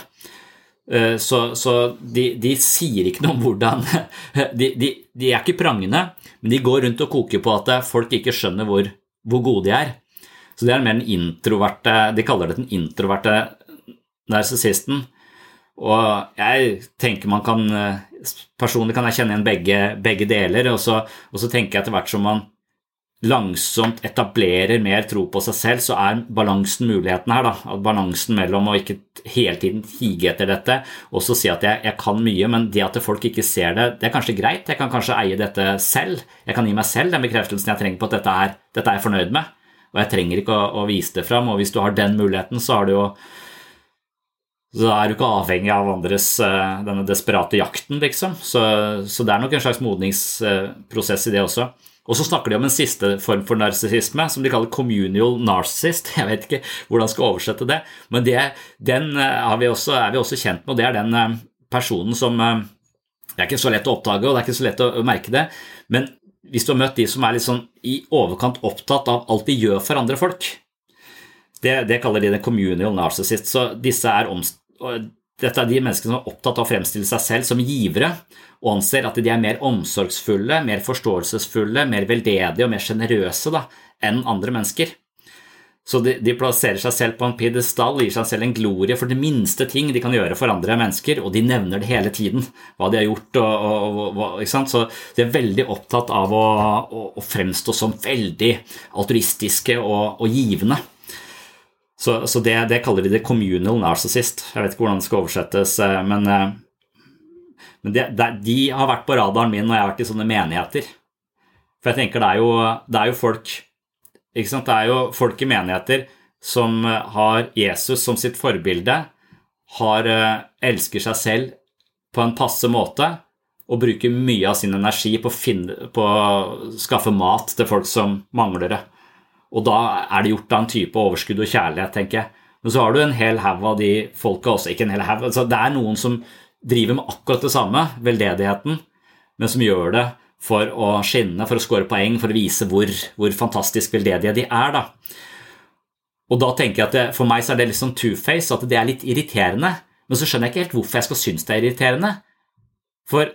Eh, så, så de, de, sier ikke noe om hvordan de, de, de, er ikke prangende, men de går rundt og koker på at folk ikke skjønner hvor, hvor gode de er. Så det er mer den introverte De kaller det den introverte narsissisten. Og jeg tenker man kan Personlig kan jeg kjenne igjen begge, begge deler, og så, og så tenker jeg etter hvert som man langsomt etablerer mer tro på seg selv, så er balansen muligheten her. da, Balansen mellom å ikke hele tiden hige etter dette og så si at jeg, jeg, kan mye, men det at folk ikke ser det, det er kanskje greit. Jeg kan kanskje eie dette selv. Jeg kan gi meg selv den bekreftelsen jeg trenger på at dette er, dette er jeg fornøyd med. Og jeg trenger ikke å, å vise det fram. Og hvis du har den muligheten, så har du jo så er du ikke avhengig av andres eh, denne desperate jakten, liksom. Så, så det er nok en slags modningsprosess i det også. Og så snakker de om en siste form for narsissisme, som de kaller communial narcissist. Jeg vet ikke hvordan jeg skal oversette det, men det, den eh, vi også, er vi også kjent med, og det er den eh, personen som eh, Det er ikke så lett å oppdage, og det er ikke så lett å merke det, men hvis du har møtt de som er litt sånn i overkant opptatt av alt de gjør for andre folk Det, det kaller de den communal narcissist. Så disse er omst dette er de menneskene som er opptatt av å fremstille seg selv som givere, og anser at de er mer omsorgsfulle, mer forståelsesfulle, mer veldedige og mer sjenerøse enn andre mennesker. Så de, de, plasserer seg selv på en pidestall, gir seg selv en glorie for det minste ting de kan gjøre for andre mennesker, og de nevner det hele tiden, hva de har gjort. Og, og, og, Så de er veldig opptatt av å, å, å fremstå som veldig altruistiske og, givende. Så, så det, det, kaller de det communal narcissist. Jeg vet ikke hvordan det skal oversettes, eh, men, eh, men det, det, de har vært på radaren min når jeg har vært i sånne menigheter. For jeg tenker det er jo, det er jo folk ikke sant? Det er jo folk i menigheter som eh, har Jesus som sitt forbilde, har, elsker seg selv på en passe måte og bruker mye av sin energi på finne, på å skaffe mat til folk som mangler det. Og da er det gjort av en type overskudd og kjærlighet, tenker jeg. Men så har du en hel haug av de folka også, ikke en hel haug altså Det er noen som driver med akkurat det samme, veldedigheten, men som gjør det for å skinne, for å score poeng, for å vise hvor, hvor fantastisk veldedige de er. da. Og da tenker jeg at det, For meg så er det litt sånn two-face, at det er litt irriterende. Men så skjønner jeg ikke helt hvorfor jeg skal synes det er irriterende. For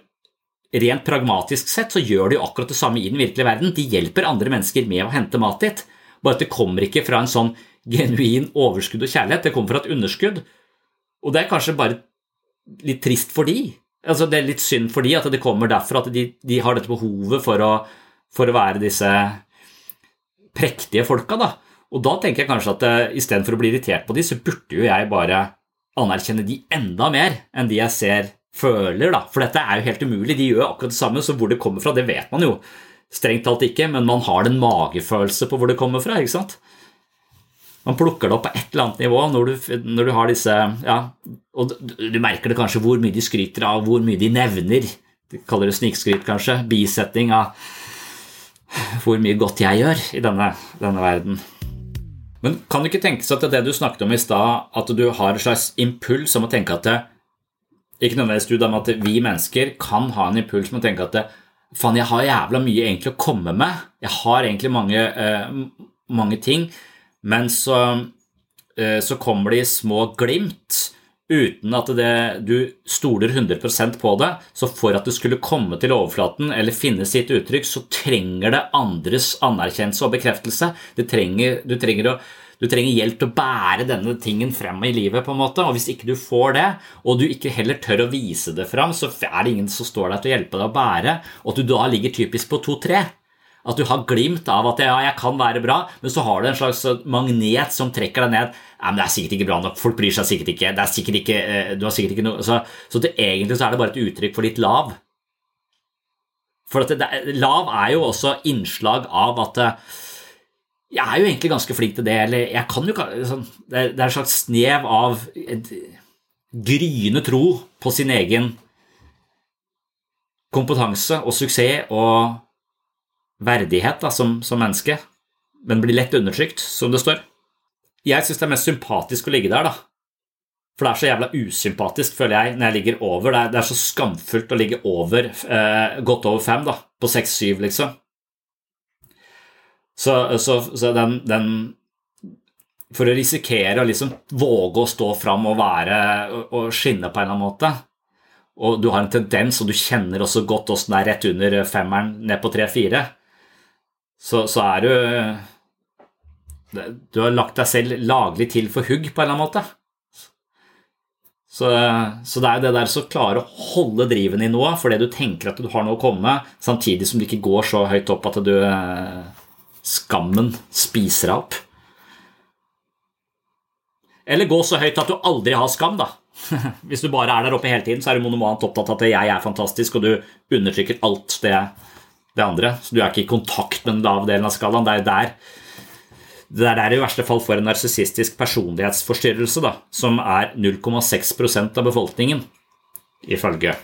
rent pragmatisk sett så gjør de jo akkurat det samme i den virkelige verden. De hjelper andre mennesker med å hente mat dit. Bare at det kommer ikke fra en sånn genuin overskudd og kjærlighet, det kommer fra et underskudd. Og det er kanskje bare litt trist for de. Altså, det er litt synd for de at det kommer derfor at de, de har dette behovet for å, for å, være disse prektige folka. da. Og da tenker jeg kanskje at uh, istedenfor å bli irritert på de, så burde jo jeg bare anerkjenne de enda mer enn de jeg ser føler, da. For dette er jo helt umulig. De gjør akkurat det samme, så hvor det kommer fra, det vet man jo. Strengt talt ikke, men man har en magefølelse på hvor det kommer fra. ikke sant? Man plukker det opp på et eller annet nivå når du, når du har disse ja, og du, merker det kanskje hvor mye de skryter av, hvor mye de nevner. De kaller det snikskryt, kanskje. Bisetting av hvor mye godt jeg gjør i denne, denne verden. Men kan du ikke tenke seg at det du snakket om i stad, at du har en slags impuls om å tenke at det, Ikke nødvendigvis du, men at vi mennesker kan ha en impuls om å tenke at det, Faen, jeg har jævla mye egentlig å komme med. Jeg har egentlig mange, uh, mange ting, men så, uh, så kommer de små glimt uten at det, du stoler 100% på det. Så for at det skulle komme til overflaten eller finne sitt uttrykk, så trenger det andres anerkjennelse og bekreftelse. Trenger, du trenger å du trenger hjelp til å bære denne tingen frem i livet. på en måte, og Hvis ikke du får det, og du ikke heller tør å vise det frem, så er det ingen som står der til å hjelpe deg å bære, og at du da ligger typisk på to-tre. At du har glimt av at ja, jeg kan være bra, men så har du en slags magnet som trekker deg ned. Ja, men Det er sikkert ikke bra nok, folk bryr seg sikkert ikke. det er sikkert ikke, eh, du har sikkert ikke noe, Så, så det, egentlig så er det bare et uttrykk for litt lav. For det, Lav er jo også innslag av at eh, jeg er jo egentlig ganske flink til det. Eller jeg kan jo sånn, Det er en slags snev av gryende tro på sin egen kompetanse og suksess og verdighet da, som, som menneske, men blir lett undertrykt, som det står. Jeg syns det er mest sympatisk å ligge der, da. For det er så jævla usympatisk, føler jeg, når jeg ligger over. Det er, det er så skamfullt å ligge over, eh, godt over fem, da, på seks-syv, liksom. Så, så, så den, den, For å risikere å liksom våge å stå fram og være og skinne på en eller annen måte, og du har en tendens, og du kjenner også godt åssen det er rett under femmeren, ned på tre-fire, så, så er du Du har lagt deg selv laglig til for hugg, på en eller annen måte. Så, så, det er det der å klare å holde driven i noe fordi du tenker at du har noe å komme med, samtidig som du ikke går så høyt opp at du skammen spiser deg opp. Eller gå så høyt at du aldri har skam, da. Hvis du bare er der oppe hele tiden, så er du monomant opptatt av at jeg er fantastisk, og du undertrykker alt det, det andre. Så du er ikke i kontakt med den lave delen av skalaen. Det er der det er der i verste fall for en narsissistisk personlighetsforstyrrelse, da, som er 0,6% av befolkningen, ifølge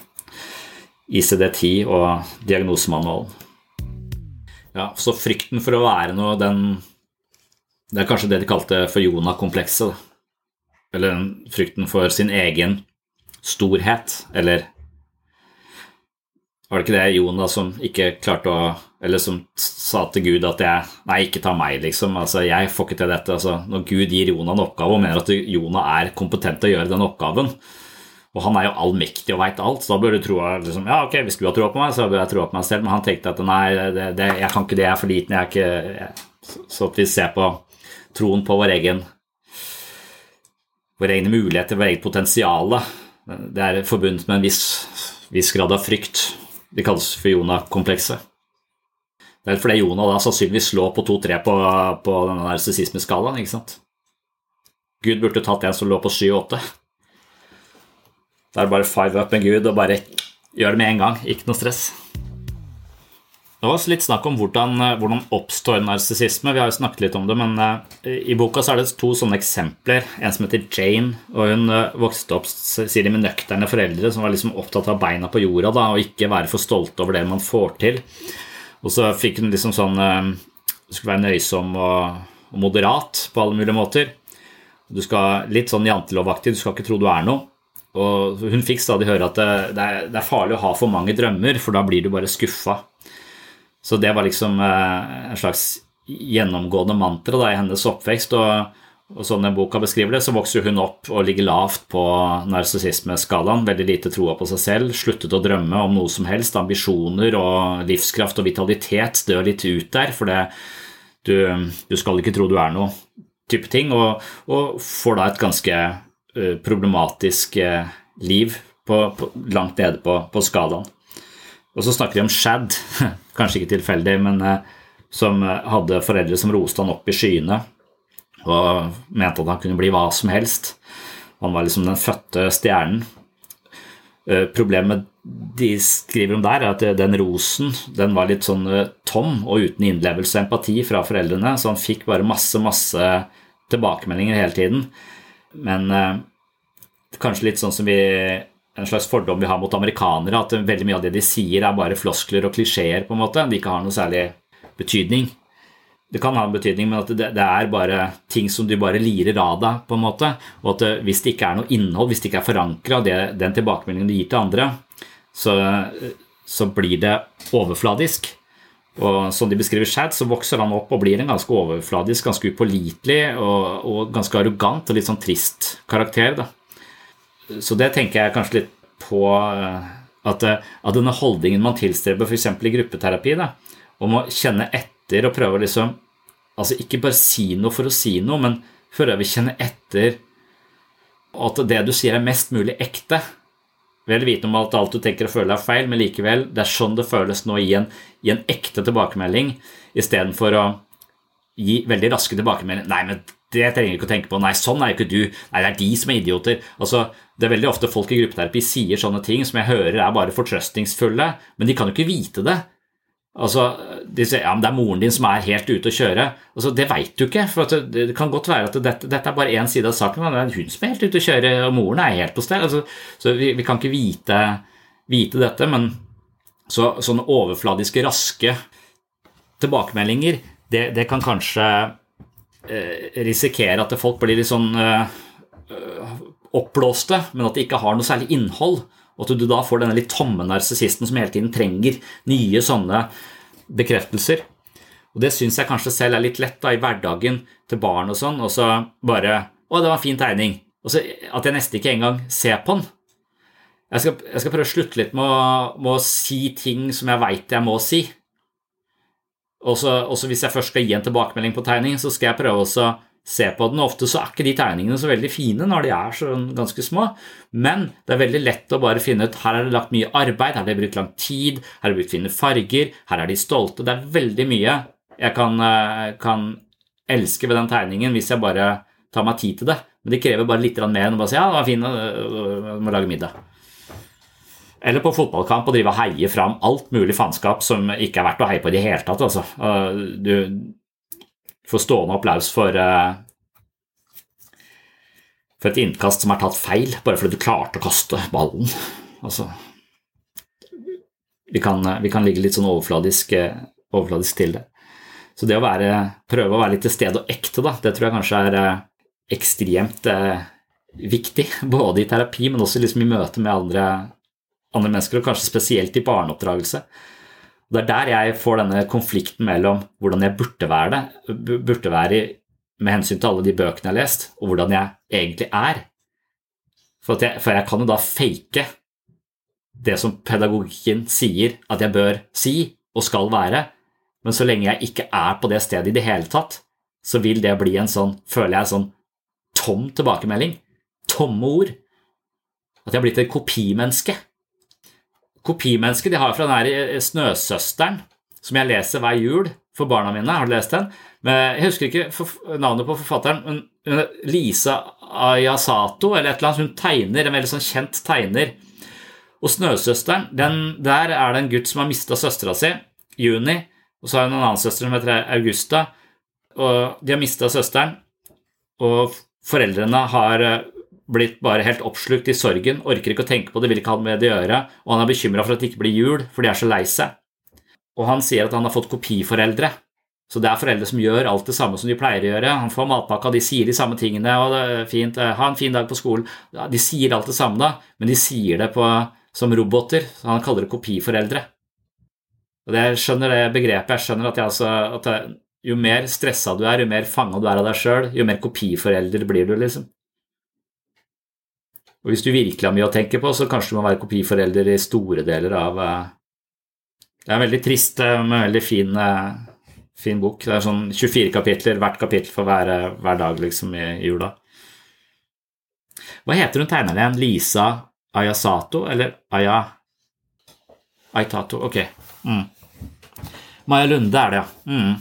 ICD-10 og diagnosemanualen. Ja, så frykten for å være noe, den Det er kanskje det de kalte for Jonah-komplekset. Eller frykten for sin egen storhet, eller Var det ikke det Jonah som ikke klarte å eller som sa til Gud at jeg Nei, ikke ta meg, liksom. Altså, jeg får ikke til dette. Altså, når Gud gir Jonah en oppgave og mener at Jonah er kompetent til å gjøre den oppgaven, og han er jo allmektig og veit alt, så da bør du tro liksom, Ja, ok, hvis du har troa på meg, så bør jeg troa på meg selv, men han tenkte at nei, det, det, jeg kan ikke det, jeg er for liten, jeg er ikke jeg, Så at vi ser på troen på vår egen våre egne muligheter, vårt eget potensial, det er forbundet med en viss, viss grad av frykt. Det kalles for Jonah-komplekset. Det er fordi Jonah da sannsynligvis lå på 2-3 på, på denne narsissismeskalaen, ikke sant. Gud burde tatt en som lå på 7-8. Da er det bare five up med Gud og bare gjør det med en gang. Ikke noe stress. Det var også litt snakk om hvordan, hvordan oppstår narsissisme. Vi har jo snakket litt om det, men uh, i boka så er det to sånne eksempler. En som heter Jane, og hun uh, vokste opp sier de, med nøkterne foreldre som var liksom opptatt av beina på jorda da, og ikke være for stolte over det man får til. Og så fikk hun liksom sånn eh, Du skulle være nøysom og, og moderat på alle mulige måter. Du skal Litt sånn jantelovaktig, du skal ikke tro du er noe. Og hun fikk stadig høre at det, det, er, det, er, farlig å ha for mange drømmer, for da blir du bare skuffa. Så det var liksom eh, en slags gjennomgående mantra da, i hennes oppvekst. og og sånn den boka beskriver det, så vokser hun opp og ligger lavt på narsissismeskalaen. Veldig lite troa på seg selv, sluttet å drømme om noe som helst. Ambisjoner og livskraft og vitalitet dør litt ut der, for du, du, skal ikke tro du er noe, type ting. Og, og får da et ganske problematisk uh, liv på, på, langt nede på, på, skalaen. Og så snakker de om Shad, kanskje ikke tilfeldig, men uh, som hadde foreldre som roste han opp i skyene og mente at han kunne bli hva som helst. Han var liksom den fødte stjernen. Eh, problemet de skriver om der, er at den rosen den var litt sånn eh, tom og uten innlevelse og empati fra foreldrene, så han fikk bare masse, masse tilbakemeldinger hele tiden. Men eh, kanskje litt sånn som vi en slags fordom vi har mot amerikanere, at veldig mye av det de sier, er bare floskler og klisjeer, på en måte. De ikke har noe særlig betydning det kan ha en betydning, men at det, det, er bare ting som du bare lirer av deg. på en måte, Og at det, hvis det ikke er noe innhold, hvis det ikke er forankra den tilbakemeldingen du gir til andre, så, så, blir det overfladisk. Og som de beskriver Shad, så vokser han opp og blir en ganske overfladisk, ganske upålitelig og, og, ganske arrogant og litt sånn trist karakter. Da. Så det tenker jeg kanskje litt på at, at denne holdningen man tilstreber f.eks. i gruppeterapi, da, om å kjenne etter og prøve å liksom Altså ikke bare si noe for å si noe, men prøve å kjenne etter at det du sier er mest mulig ekte. Vel vitende om at alt du tenker og føler er feil, men likevel, det er sånn det føles nå i en, i en ekte tilbakemelding, istedenfor å gi veldig raske tilbakemeldinger. Nei, men det trenger jeg ikke å tenke på. Nei, sånn er jo ikke du. Nei, det er de som er idioter. Altså, det er veldig ofte folk i gruppeterapi sier sånne ting som jeg hører er bare fortrøstningsfulle, men de kan jo ikke vite det. Altså, de sier ja, men det er moren din som er helt ute å kjøre. Altså, det veit du ikke. for det, det, kan godt være at dette, dette er bare én side av saken. Men det er hun som er helt ute å kjøre, og moren er helt på stell. Altså, så vi, vi, kan ikke vite, vite dette. Men så, sånne overfladiske, raske tilbakemeldinger, det, det kan kanskje eh, risikere at folk blir litt sånn eh, oppblåste, men at de ikke har noe særlig innhold. Og at du da får denne litt tomme narsissisten som hele tiden trenger nye sånne bekreftelser. Og det syns jeg kanskje selv er litt lett da, i hverdagen til barn og sånn, og så bare Å, det var en fin tegning. Og så at jeg nesten ikke engang ser på den. Jeg skal, jeg skal prøve å slutte litt med å, med å si ting som jeg veit jeg må si. Og så hvis jeg først skal gi en tilbakemelding på tegning, så skal jeg prøve å se på den. Ofte så er ikke de tegningene så veldig fine når de er så ganske små, men det er veldig lett å bare finne ut her er det lagt mye arbeid, her er det brukt lang tid, her er det brukt fine farger, her er de stolte. Det er veldig mye jeg kan, eh, kan elske ved den tegningen hvis jeg bare tar meg tid til det. Men det krever bare litt mer enn å bare si ja, den var fin, jeg må lage middag. Eller på fotballkamp og drive og heie fram alt mulig faenskap som ikke er verdt å heie på i det hele tatt. Altså. Du får stående applaus for, eh, for et innkast som er tatt feil, bare fordi du klarte å kaste ballen. Altså, vi, kan, vi kan ligge litt sånn overfladisk, overfladisk til det. Så det å være, prøve å være litt til stede og ekte, da, det tror jeg kanskje er eh, ekstremt eh, viktig. Både i terapi, men også liksom i møte med andre andre mennesker, og kanskje spesielt i barneoppdragelse. Det er der jeg får denne konflikten mellom hvordan jeg burde være det, burde være med hensyn til alle de bøkene jeg har lest, og hvordan jeg egentlig er. For, jeg, for jeg kan jo da fake det som pedagogikken sier at jeg bør si og skal være, men så lenge jeg ikke er på det stedet i det hele tatt, så vil det bli en sånn, føler jeg, sånn tom tilbakemelding. Tomme ord. At jeg har blitt et kopimenneske kopimenneske de har fra den her eh, Snøsøsteren, som jeg leser hver jul for barna mine. Har du lest den? Men jeg husker ikke navnet på forfatteren, men Lisa Ayasato eller et eller annet. Hun tegner, en veldig sånn kjent tegner. Og Snøsøsteren, den, der er det en gutt som har mista søstera si, Juni, og så har hun en annen søster som heter Augusta. og De har mista søsteren, og foreldrene har eh, blitt bare helt oppslukt i sorgen, orker ikke å tenke på det, vil ikke ha det med det å gjøre, og han er bekymra for at det ikke blir jul, for de er så lei seg. Og han sier at han har fått kopiforeldre. Så det er foreldre som gjør alt det samme som de pleier å gjøre. Han får matpakka, de sier de samme tingene, og det er fint, eh, ha en fin dag på skolen. De sier alt det samme, da, men de sier det på, som roboter. Så han kaller det kopiforeldre. Og Jeg skjønner det begrepet. Jeg skjønner at, jeg altså, at jo mer stressa du er, jo mer fanga du er av deg sjøl, jo mer kopiforelder blir du, liksom. Og hvis du virkelig har mye å tenke på, så kanskje du må være kopiforelder i store deler av eh, Det er en veldig trist, eh, men veldig fin, eh, fin bok. Det er sånn 24 kapitler, hvert kapittel for hver, hver dag liksom i jula. Hva heter hun tegneren igjen? Lisa Ayasato, eller Aya Aitato? Ok. Mm. Maja Lunde er det, ja. Mm.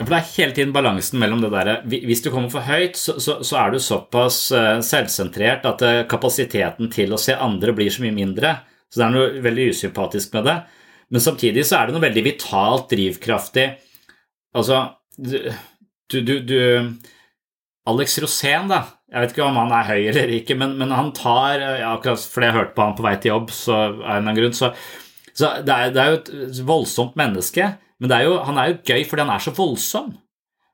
For Det er hele tiden balansen mellom det derre Hvis du kommer for høyt, så, så, så, er du såpass eh, selvsentrert at eh, kapasiteten til å se andre blir så mye mindre. Så det er noe veldig usympatisk med det. Men samtidig så er det noe veldig vitalt, drivkraftig Altså, du, du, du Alex Rosén, da. Jeg vet ikke om han er høy eller ikke, men, men han tar ja, Akkurat fordi jeg hørte på han på vei til jobb, så, så det, er, det er jo et voldsomt menneske. Men er jo, han er jo gøy fordi han er så voldsom.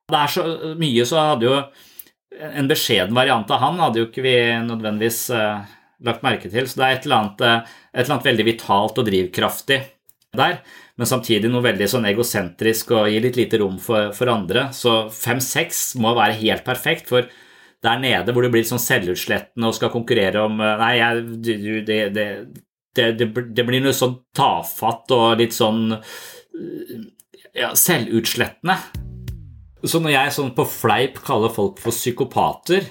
Det er så mye, så hadde jo en beskjeden variant av han hadde jo ikke vi nødvendigvis uh, lagt merke til. Så det er et eller, annet, uh, et eller annet veldig vitalt og drivkraftig der, men samtidig noe veldig sånn egosentrisk og gir litt lite rom for, for andre. Så fem-seks må være helt perfekt, for der nede hvor du blir sånn selvutslettende og skal konkurrere om uh, Nei, jeg, det, det, det, det, blir noe sånn tafatt og litt sånn ja, selvutslettende. Så når jeg sånn på fleip kaller folk for psykopater,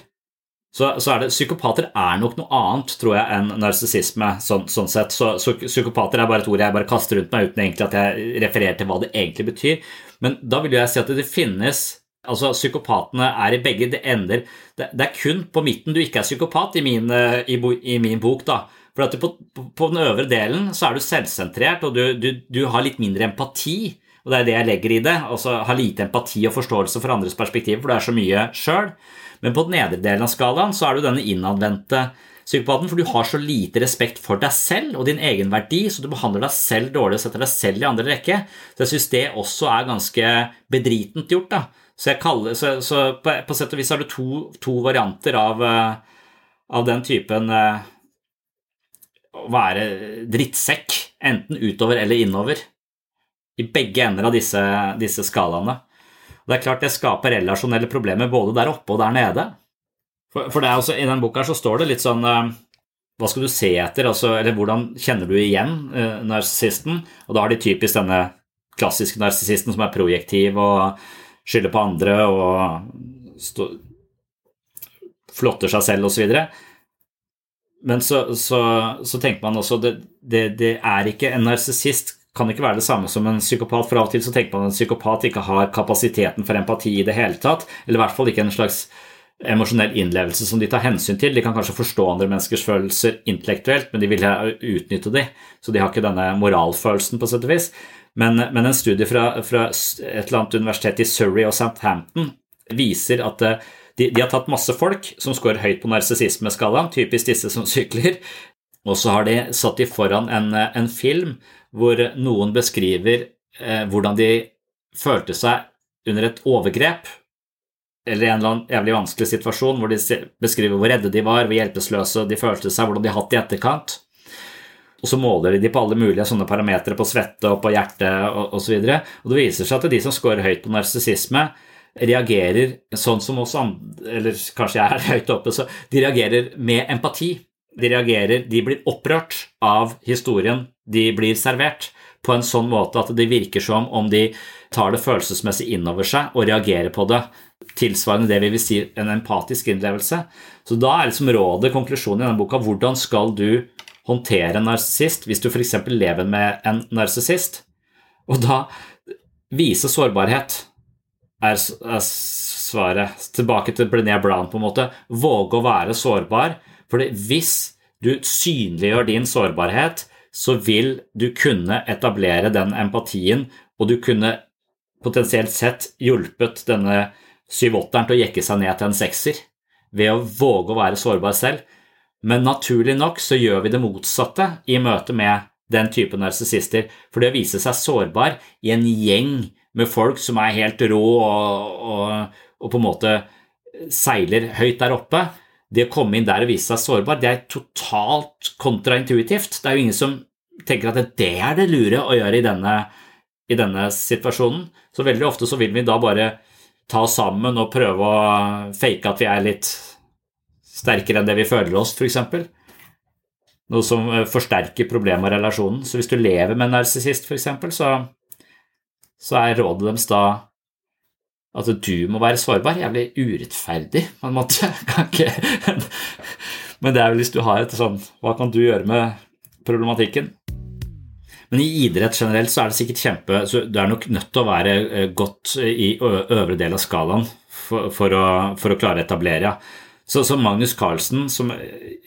så, så, er det Psykopater er nok noe annet, tror jeg, enn narsissisme. Sånn, sånn, sett. Så, så, psykopater er bare et ord jeg bare kaster rundt meg uten egentlig at jeg refererer til hva det egentlig betyr. Men da vil jeg si at det finnes Altså, Psykopatene er i begge det ender. Det, det, er kun på midten du ikke er psykopat i min, eh, i, i min bok. da. For at på, på, den øvre delen så er du selvsentrert, og du, du, du har litt mindre empati. Og det er det jeg legger i det. Altså ha lite empati og forståelse for andres perspektiv, for det er så mye sjøl. Men på den nedre delen av skalaen så er du denne innadvendte psykopaten, for du har så lite respekt for deg selv og din egen verdi, så du behandler deg selv dårlig og setter deg selv i andre rekke. Så jeg syns det også er ganske bedritent gjort. da. Så, kaller, så, så på, på, sett og vis har du to, to varianter av, av den typen eh, å være drittsekk, enten utover eller innover. I begge ender av disse, disse skalaene. Og det er klart det skaper relasjonelle problemer både der oppe og der nede. For, for også, I den boka så står det litt sånn eh, Hva skal du se etter? Altså, eller hvordan kjenner du igjen uh, narsissisten? Og da har de typisk denne klassiske narsissisten som er projektiv og skylder på andre og stå, flotter seg selv osv. Men så, så, så, tenker man også det, det, det er ikke En narsissist kan ikke være det samme som en psykopat, for av og til så tenker man at en psykopat ikke har kapasiteten for empati i det hele tatt, eller i hvert fall ikke en slags emosjonell innlevelse som de tar hensyn til. De kan kanskje forstå andre menneskers følelser intellektuelt, men de vil utnytte de, så de har ikke denne moralfølelsen, på sett og vis. Men, men en studie fra, fra, et eller annet universitet i Surrey og Southampton viser at eh, de, de har tatt masse folk som scorer høyt på narsissismeskalaen, typisk disse som sykler, og så har de satt de foran en, en film hvor noen beskriver eh, hvordan de følte seg under et overgrep eller en eller annen jævlig vanskelig situasjon hvor de beskriver hvor redde de var, hvor hjelpeløse de følte seg, hvordan de hatt det i etterkant. Og så måler de på alle mulige sånne parametere på svette og på hjerte osv. Og, og det viser seg at de som scorer høyt på narsissisme, reagerer sånn som oss andre, eller kanskje jeg er høyt oppe, så de reagerer med empati. De reagerer, de blir opprørt av historien de blir servert, på en sånn måte at det virker som om de tar det følelsesmessig innover seg og reagerer på det. Tilsvarende det vi vil si en empatisk innlevelse. Så da er liksom rådet, konklusjonen i denne boka, hvordan skal du håndtere en narsissist hvis du f.eks. lever med en narsissist? Og da vise sårbarhet er, er svaret. Tilbake til Brené Brown, på en måte. Våge å være sårbar. For hvis du synliggjør din sårbarhet, så vil du kunne etablere den empatien, og du kunne potensielt sett hjulpet denne syv-åtteren til å jekke seg ned til en sekser ved å våge å være sårbar selv. Men naturlig nok så gjør vi det motsatte i møte med den type narsissister. For det å vise seg sårbar i en gjeng med folk som er helt rå og, og, og på en måte seiler høyt der oppe, det å komme inn der og vise seg sårbar, det er totalt kontraintuitivt. Det er jo ingen som tenker at det er det lure å gjøre i denne, i denne situasjonen. Så veldig ofte så vil vi da bare ta oss sammen og prøve å fake at vi er litt sterkere enn det vi føler oss, f.eks. Noe som eh, forsterker problemet av relasjonen. Så hvis du lever med en narsissist, f.eks., så, så er rådet deres da at du må være sårbar. Jævlig urettferdig, på en måte. Men det er vel hvis du har et sånn Hva kan du gjøre med problematikken? Men i idrett generelt så er det sikkert kjempe så Du er nok nødt til å være eh, godt i øvre del av skalaen for, for, å, for å, klare å etablere. Ja. Så, så, Magnus Carlsen som,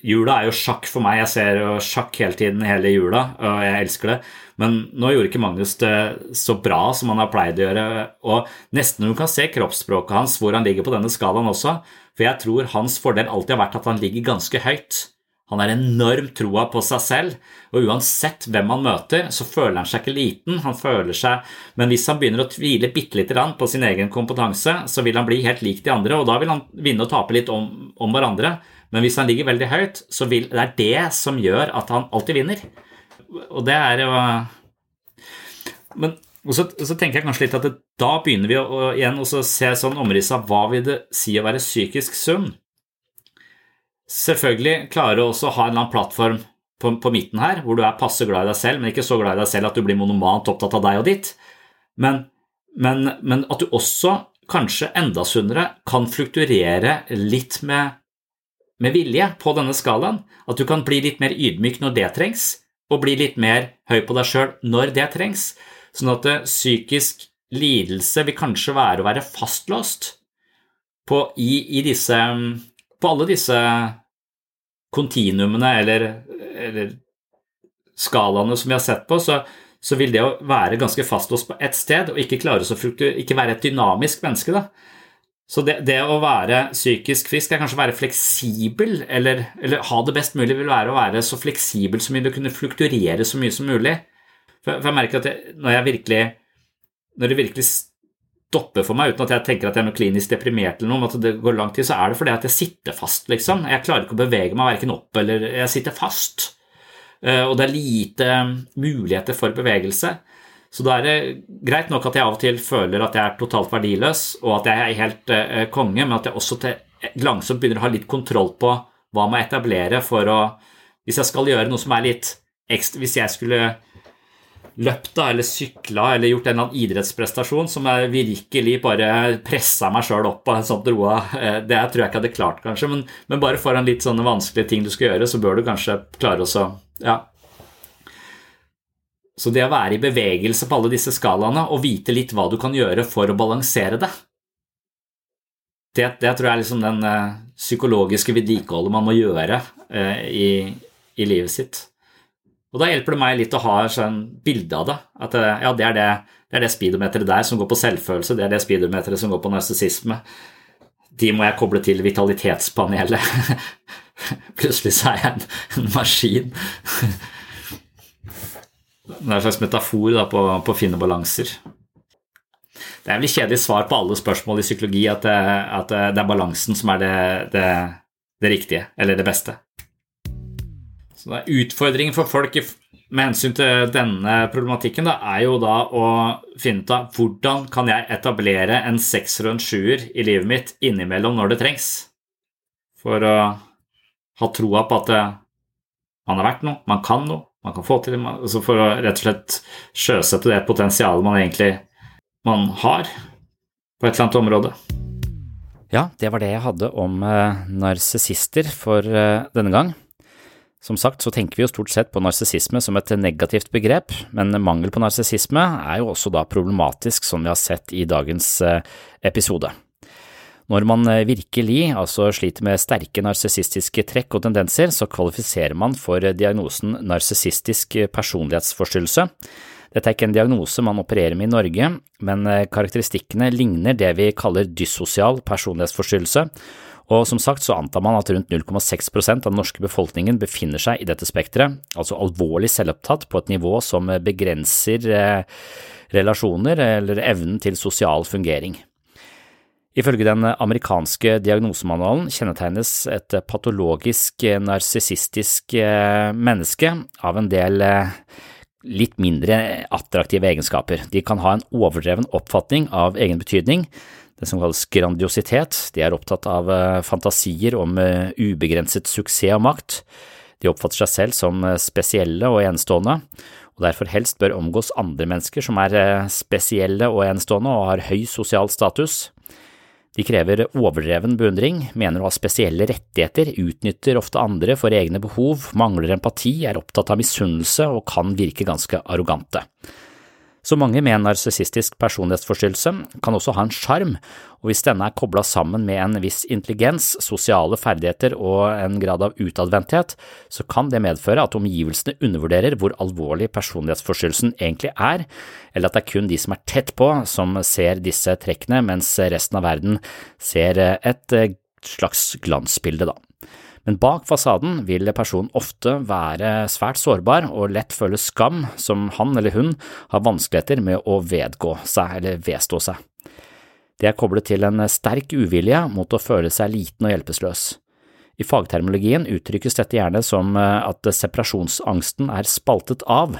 Jula er jo sjakk for meg. Jeg ser jo sjakk hele tiden hele jula, og jeg elsker det. Men nå gjorde ikke Magnus det så bra som han har pleid å gjøre. Og nesten du kan se kroppsspråket hans, hvor han ligger på denne skalaen også. For jeg tror hans fordel alltid har vært at han ligger ganske høyt. Han har enorm troa på seg selv, og uansett hvem han møter, så føler han seg ikke liten. han føler seg, Men hvis han begynner å tvile bitte lite grann på sin egen kompetanse, så vil han bli helt lik de andre, og da vil han vinne og tape litt om, om hverandre. Men hvis han ligger veldig høyt, så vil, det er det som gjør at han alltid vinner. Og det er jo Men så, så, tenker jeg kanskje litt at det, da begynner vi å, å igjen å se sånn omrisset av hva vil det si å være psykisk sunn selvfølgelig klare å ha en eller annen plattform på, på, midten her, hvor du er passe glad i deg selv, men ikke så glad i deg selv at du blir monomant opptatt av deg og ditt. Men, men, men at du også, kanskje enda sunnere, kan flukturere litt med, med vilje på denne skalaen. At du kan bli litt mer ydmyk når det trengs, og bli litt mer høy på deg sjøl når det trengs. Sånn at psykisk lidelse vil kanskje være å være fastlåst på, i, i disse på alle disse kontinuumene eller, eller, skalaene som vi har sett på, så, så, vil det å være ganske fastlåst på ett sted og ikke klare å ikke være et dynamisk menneske. da. Så det, det, å være psykisk frisk er kanskje å være fleksibel, eller, eller, ha det best mulig vil være å være så fleksibel som mulig, kunne flukturere så mye som mulig. For, for jeg merker at jeg, når jeg virkelig når det virkelig stopper for meg, uten at jeg tenker at jeg er noe klinisk deprimert eller noe, at det går lang tid, så er det fordi at jeg sitter fast, liksom. Jeg klarer ikke å bevege meg verken opp eller Jeg sitter fast. Eh, og det er lite muligheter for bevegelse. Så da er det greit nok at jeg av og til føler at jeg er totalt verdiløs, og at jeg er helt uh, konge, men at jeg også til, langsomt begynner å ha litt kontroll på hva jeg må etablere for å Hvis jeg skal gjøre noe som er litt ekstra Hvis jeg skulle løpt da, eller sykla eller gjort en eller annen idrettsprestasjon som jeg virkelig bare pressa meg sjøl opp på en sånn roa, eh, det tror jeg ikke hadde klart, kanskje, men, men bare foran litt sånne vanskelige ting du skal gjøre, så bør du kanskje klare å Ja. Så det å være i bevegelse på alle disse skalaene og vite litt hva du kan gjøre for å balansere det, det, det tror jeg er liksom den uh, psykologiske vedlikeholdet man må gjøre uh, i, i, livet sitt. Og da hjelper det meg litt å ha et sånn bilde av det. At uh, ja, det er det, det er det speedometeret der som går på selvfølelse, det er det speedometeret som går på narsissisme. De må jeg koble til vitalitetspanelet. Plutselig så er jeg en, en maskin. Det er en slags metafor da, på, på, finne balanser. Det er vel kjedelig svar på alle spørsmål i psykologi at det, at det er balansen som er det, det, det, riktige, eller det beste. Så det er Utfordringen for folk med hensyn til denne problematikken da, er jo da å finne ut av hvordan kan jeg etablere en sekser og en sjuer i livet mitt innimellom når det trengs, for å ha troa på at man har vært noe, man kan noe, man kan få til altså For å rett og slett sjøsette det potensialet man egentlig man har på et eller annet område. Ja, det var det jeg hadde om uh, narsissister for uh, denne gang. Som sagt så tenker vi jo stort sett på narsissisme som et negativt begrep, men mangel på narsissisme er jo også da problematisk, som vi har sett i dagens uh, episode. Når man eh, virkelig altså sliter med sterke narsissistiske trekk og tendenser, så kvalifiserer man for diagnosen narsissistisk personlighetsforstyrrelse. Dette er ikke en diagnose man opererer med i Norge, men eh, karakteristikkene ligner det vi kaller dyssosial personlighetsforstyrrelse, og som sagt så antar man at rundt 0,6% av den norske befolkningen befinner seg i dette spekteret, altså alvorlig selvopptatt på et nivå som begrenser eh, relasjoner eller evnen til sosial fungering. Ifølge den amerikanske diagnosemanualen kjennetegnes et patologisk narsissistisk eh, menneske av en del eh, litt mindre attraktive egenskaper. De kan ha en overdreven oppfatning av egen betydning, det som kalles grandiositet. De er opptatt av eh, fantasier om ubegrenset suksess og makt. De oppfatter seg selv som spesielle og enestående, og derfor helst bør omgås andre mennesker som er spesielle og enestående og har høy sosial status. De krever overdreven beundring, mener å ha spesielle rettigheter, utnytter ofte andre for egne behov, mangler empati, er opptatt av misunnelse og kan virke ganske arrogante. Så mange med en narsissistisk personlighetsforstyrrelse kan også ha en sjarm, og hvis denne er kobla sammen med en viss intelligens, sosiale ferdigheter og en grad av utadvendthet, så kan det medføre at omgivelsene undervurderer hvor alvorlig personlighetsforstyrrelsen egentlig er, eller at det er kun de som er tett på som ser disse trekkene, mens resten av verden ser et slags glansbilde, da. Men bak fasaden vil personen ofte være svært sårbar og lett føle skam som han eller hun har vanskeligheter med å vedgå seg eller vedstå seg. Det er koblet til en sterk uvilje mot å føle seg liten og hjelpeløs. I fagtermologien uttrykkes dette gjerne som at separasjonsangsten er spaltet av.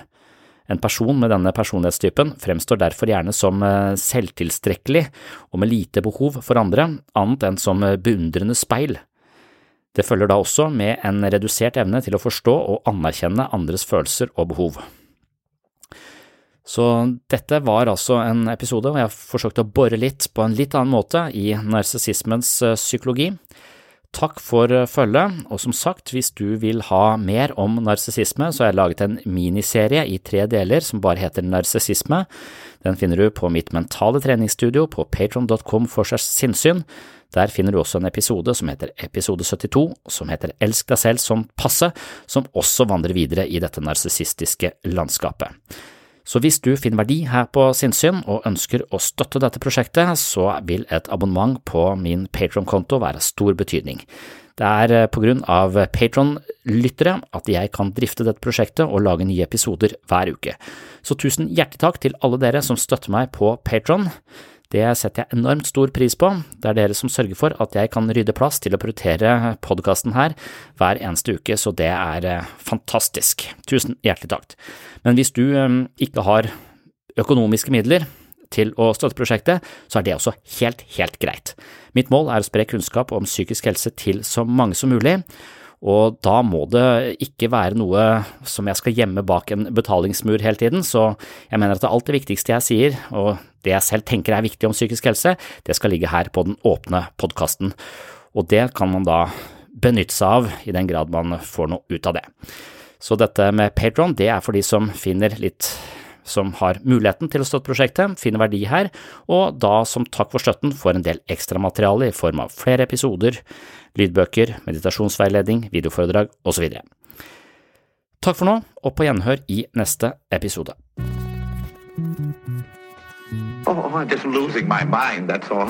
En person med denne personlighetstypen fremstår derfor gjerne som selvtilstrekkelig og med lite behov for andre, annet enn som beundrende speil. Det følger da også med en redusert evne til å forstå og anerkjenne andres følelser og behov. Så dette var altså en episode hvor jeg forsøkte å bore litt på en litt annen måte i narsissismens eh, psykologi. Takk for eh, følget, og som sagt, hvis du vil ha mer om narsissisme, så har jeg laget en miniserie i tre deler som bare heter Narsissisme. Den finner du på mitt mentale treningsstudio på patron.com for seg sinnssyn. Der finner du også en episode som heter Episode 72, som heter Elsk deg selv som passe, som også vandrer videre i dette narsissistiske landskapet. Så hvis du finner verdi her på sinnssyn og ønsker å støtte dette prosjektet, så vil et abonnement på min Patron-konto være stor betydning. Det er eh, på grunn av Patron-lyttere at jeg kan drifte dette prosjektet og lage nye episoder hver uke. Så tusen hjertelig takk til alle dere som støtter meg på Patron. Det setter jeg enormt stor pris på. Det er dere som sørger for at jeg kan rydde plass til å prioritere podkasten her hver eneste uke, så det er eh, fantastisk. Tusen hjertelig takk. Men hvis du eh, ikke har økonomiske midler til å støtte prosjektet, så er det også helt, helt greit. Mitt mål er å spre kunnskap om psykisk helse til så mange som mulig, og da må det ikke være noe som jeg skal gjemme bak en betalingsmur hele tiden, så jeg mener at alt det viktigste jeg sier, og det jeg selv tenker er viktig om psykisk helse, det skal ligge her på den åpne podkasten, og det kan man da benytte seg av i den grad man får noe ut av det. Så dette med Patron, det er for de som finner litt som har muligheten til å støtte prosjektet, finner verdi her, og da som takk for støtten får en del ekstramateriale i form av flere episoder, lydbøker, meditasjonsveiledning, videoforedrag osv. Takk for nå, og på gjenhør i neste episode. Oh, I'm just losing my mind, that's all.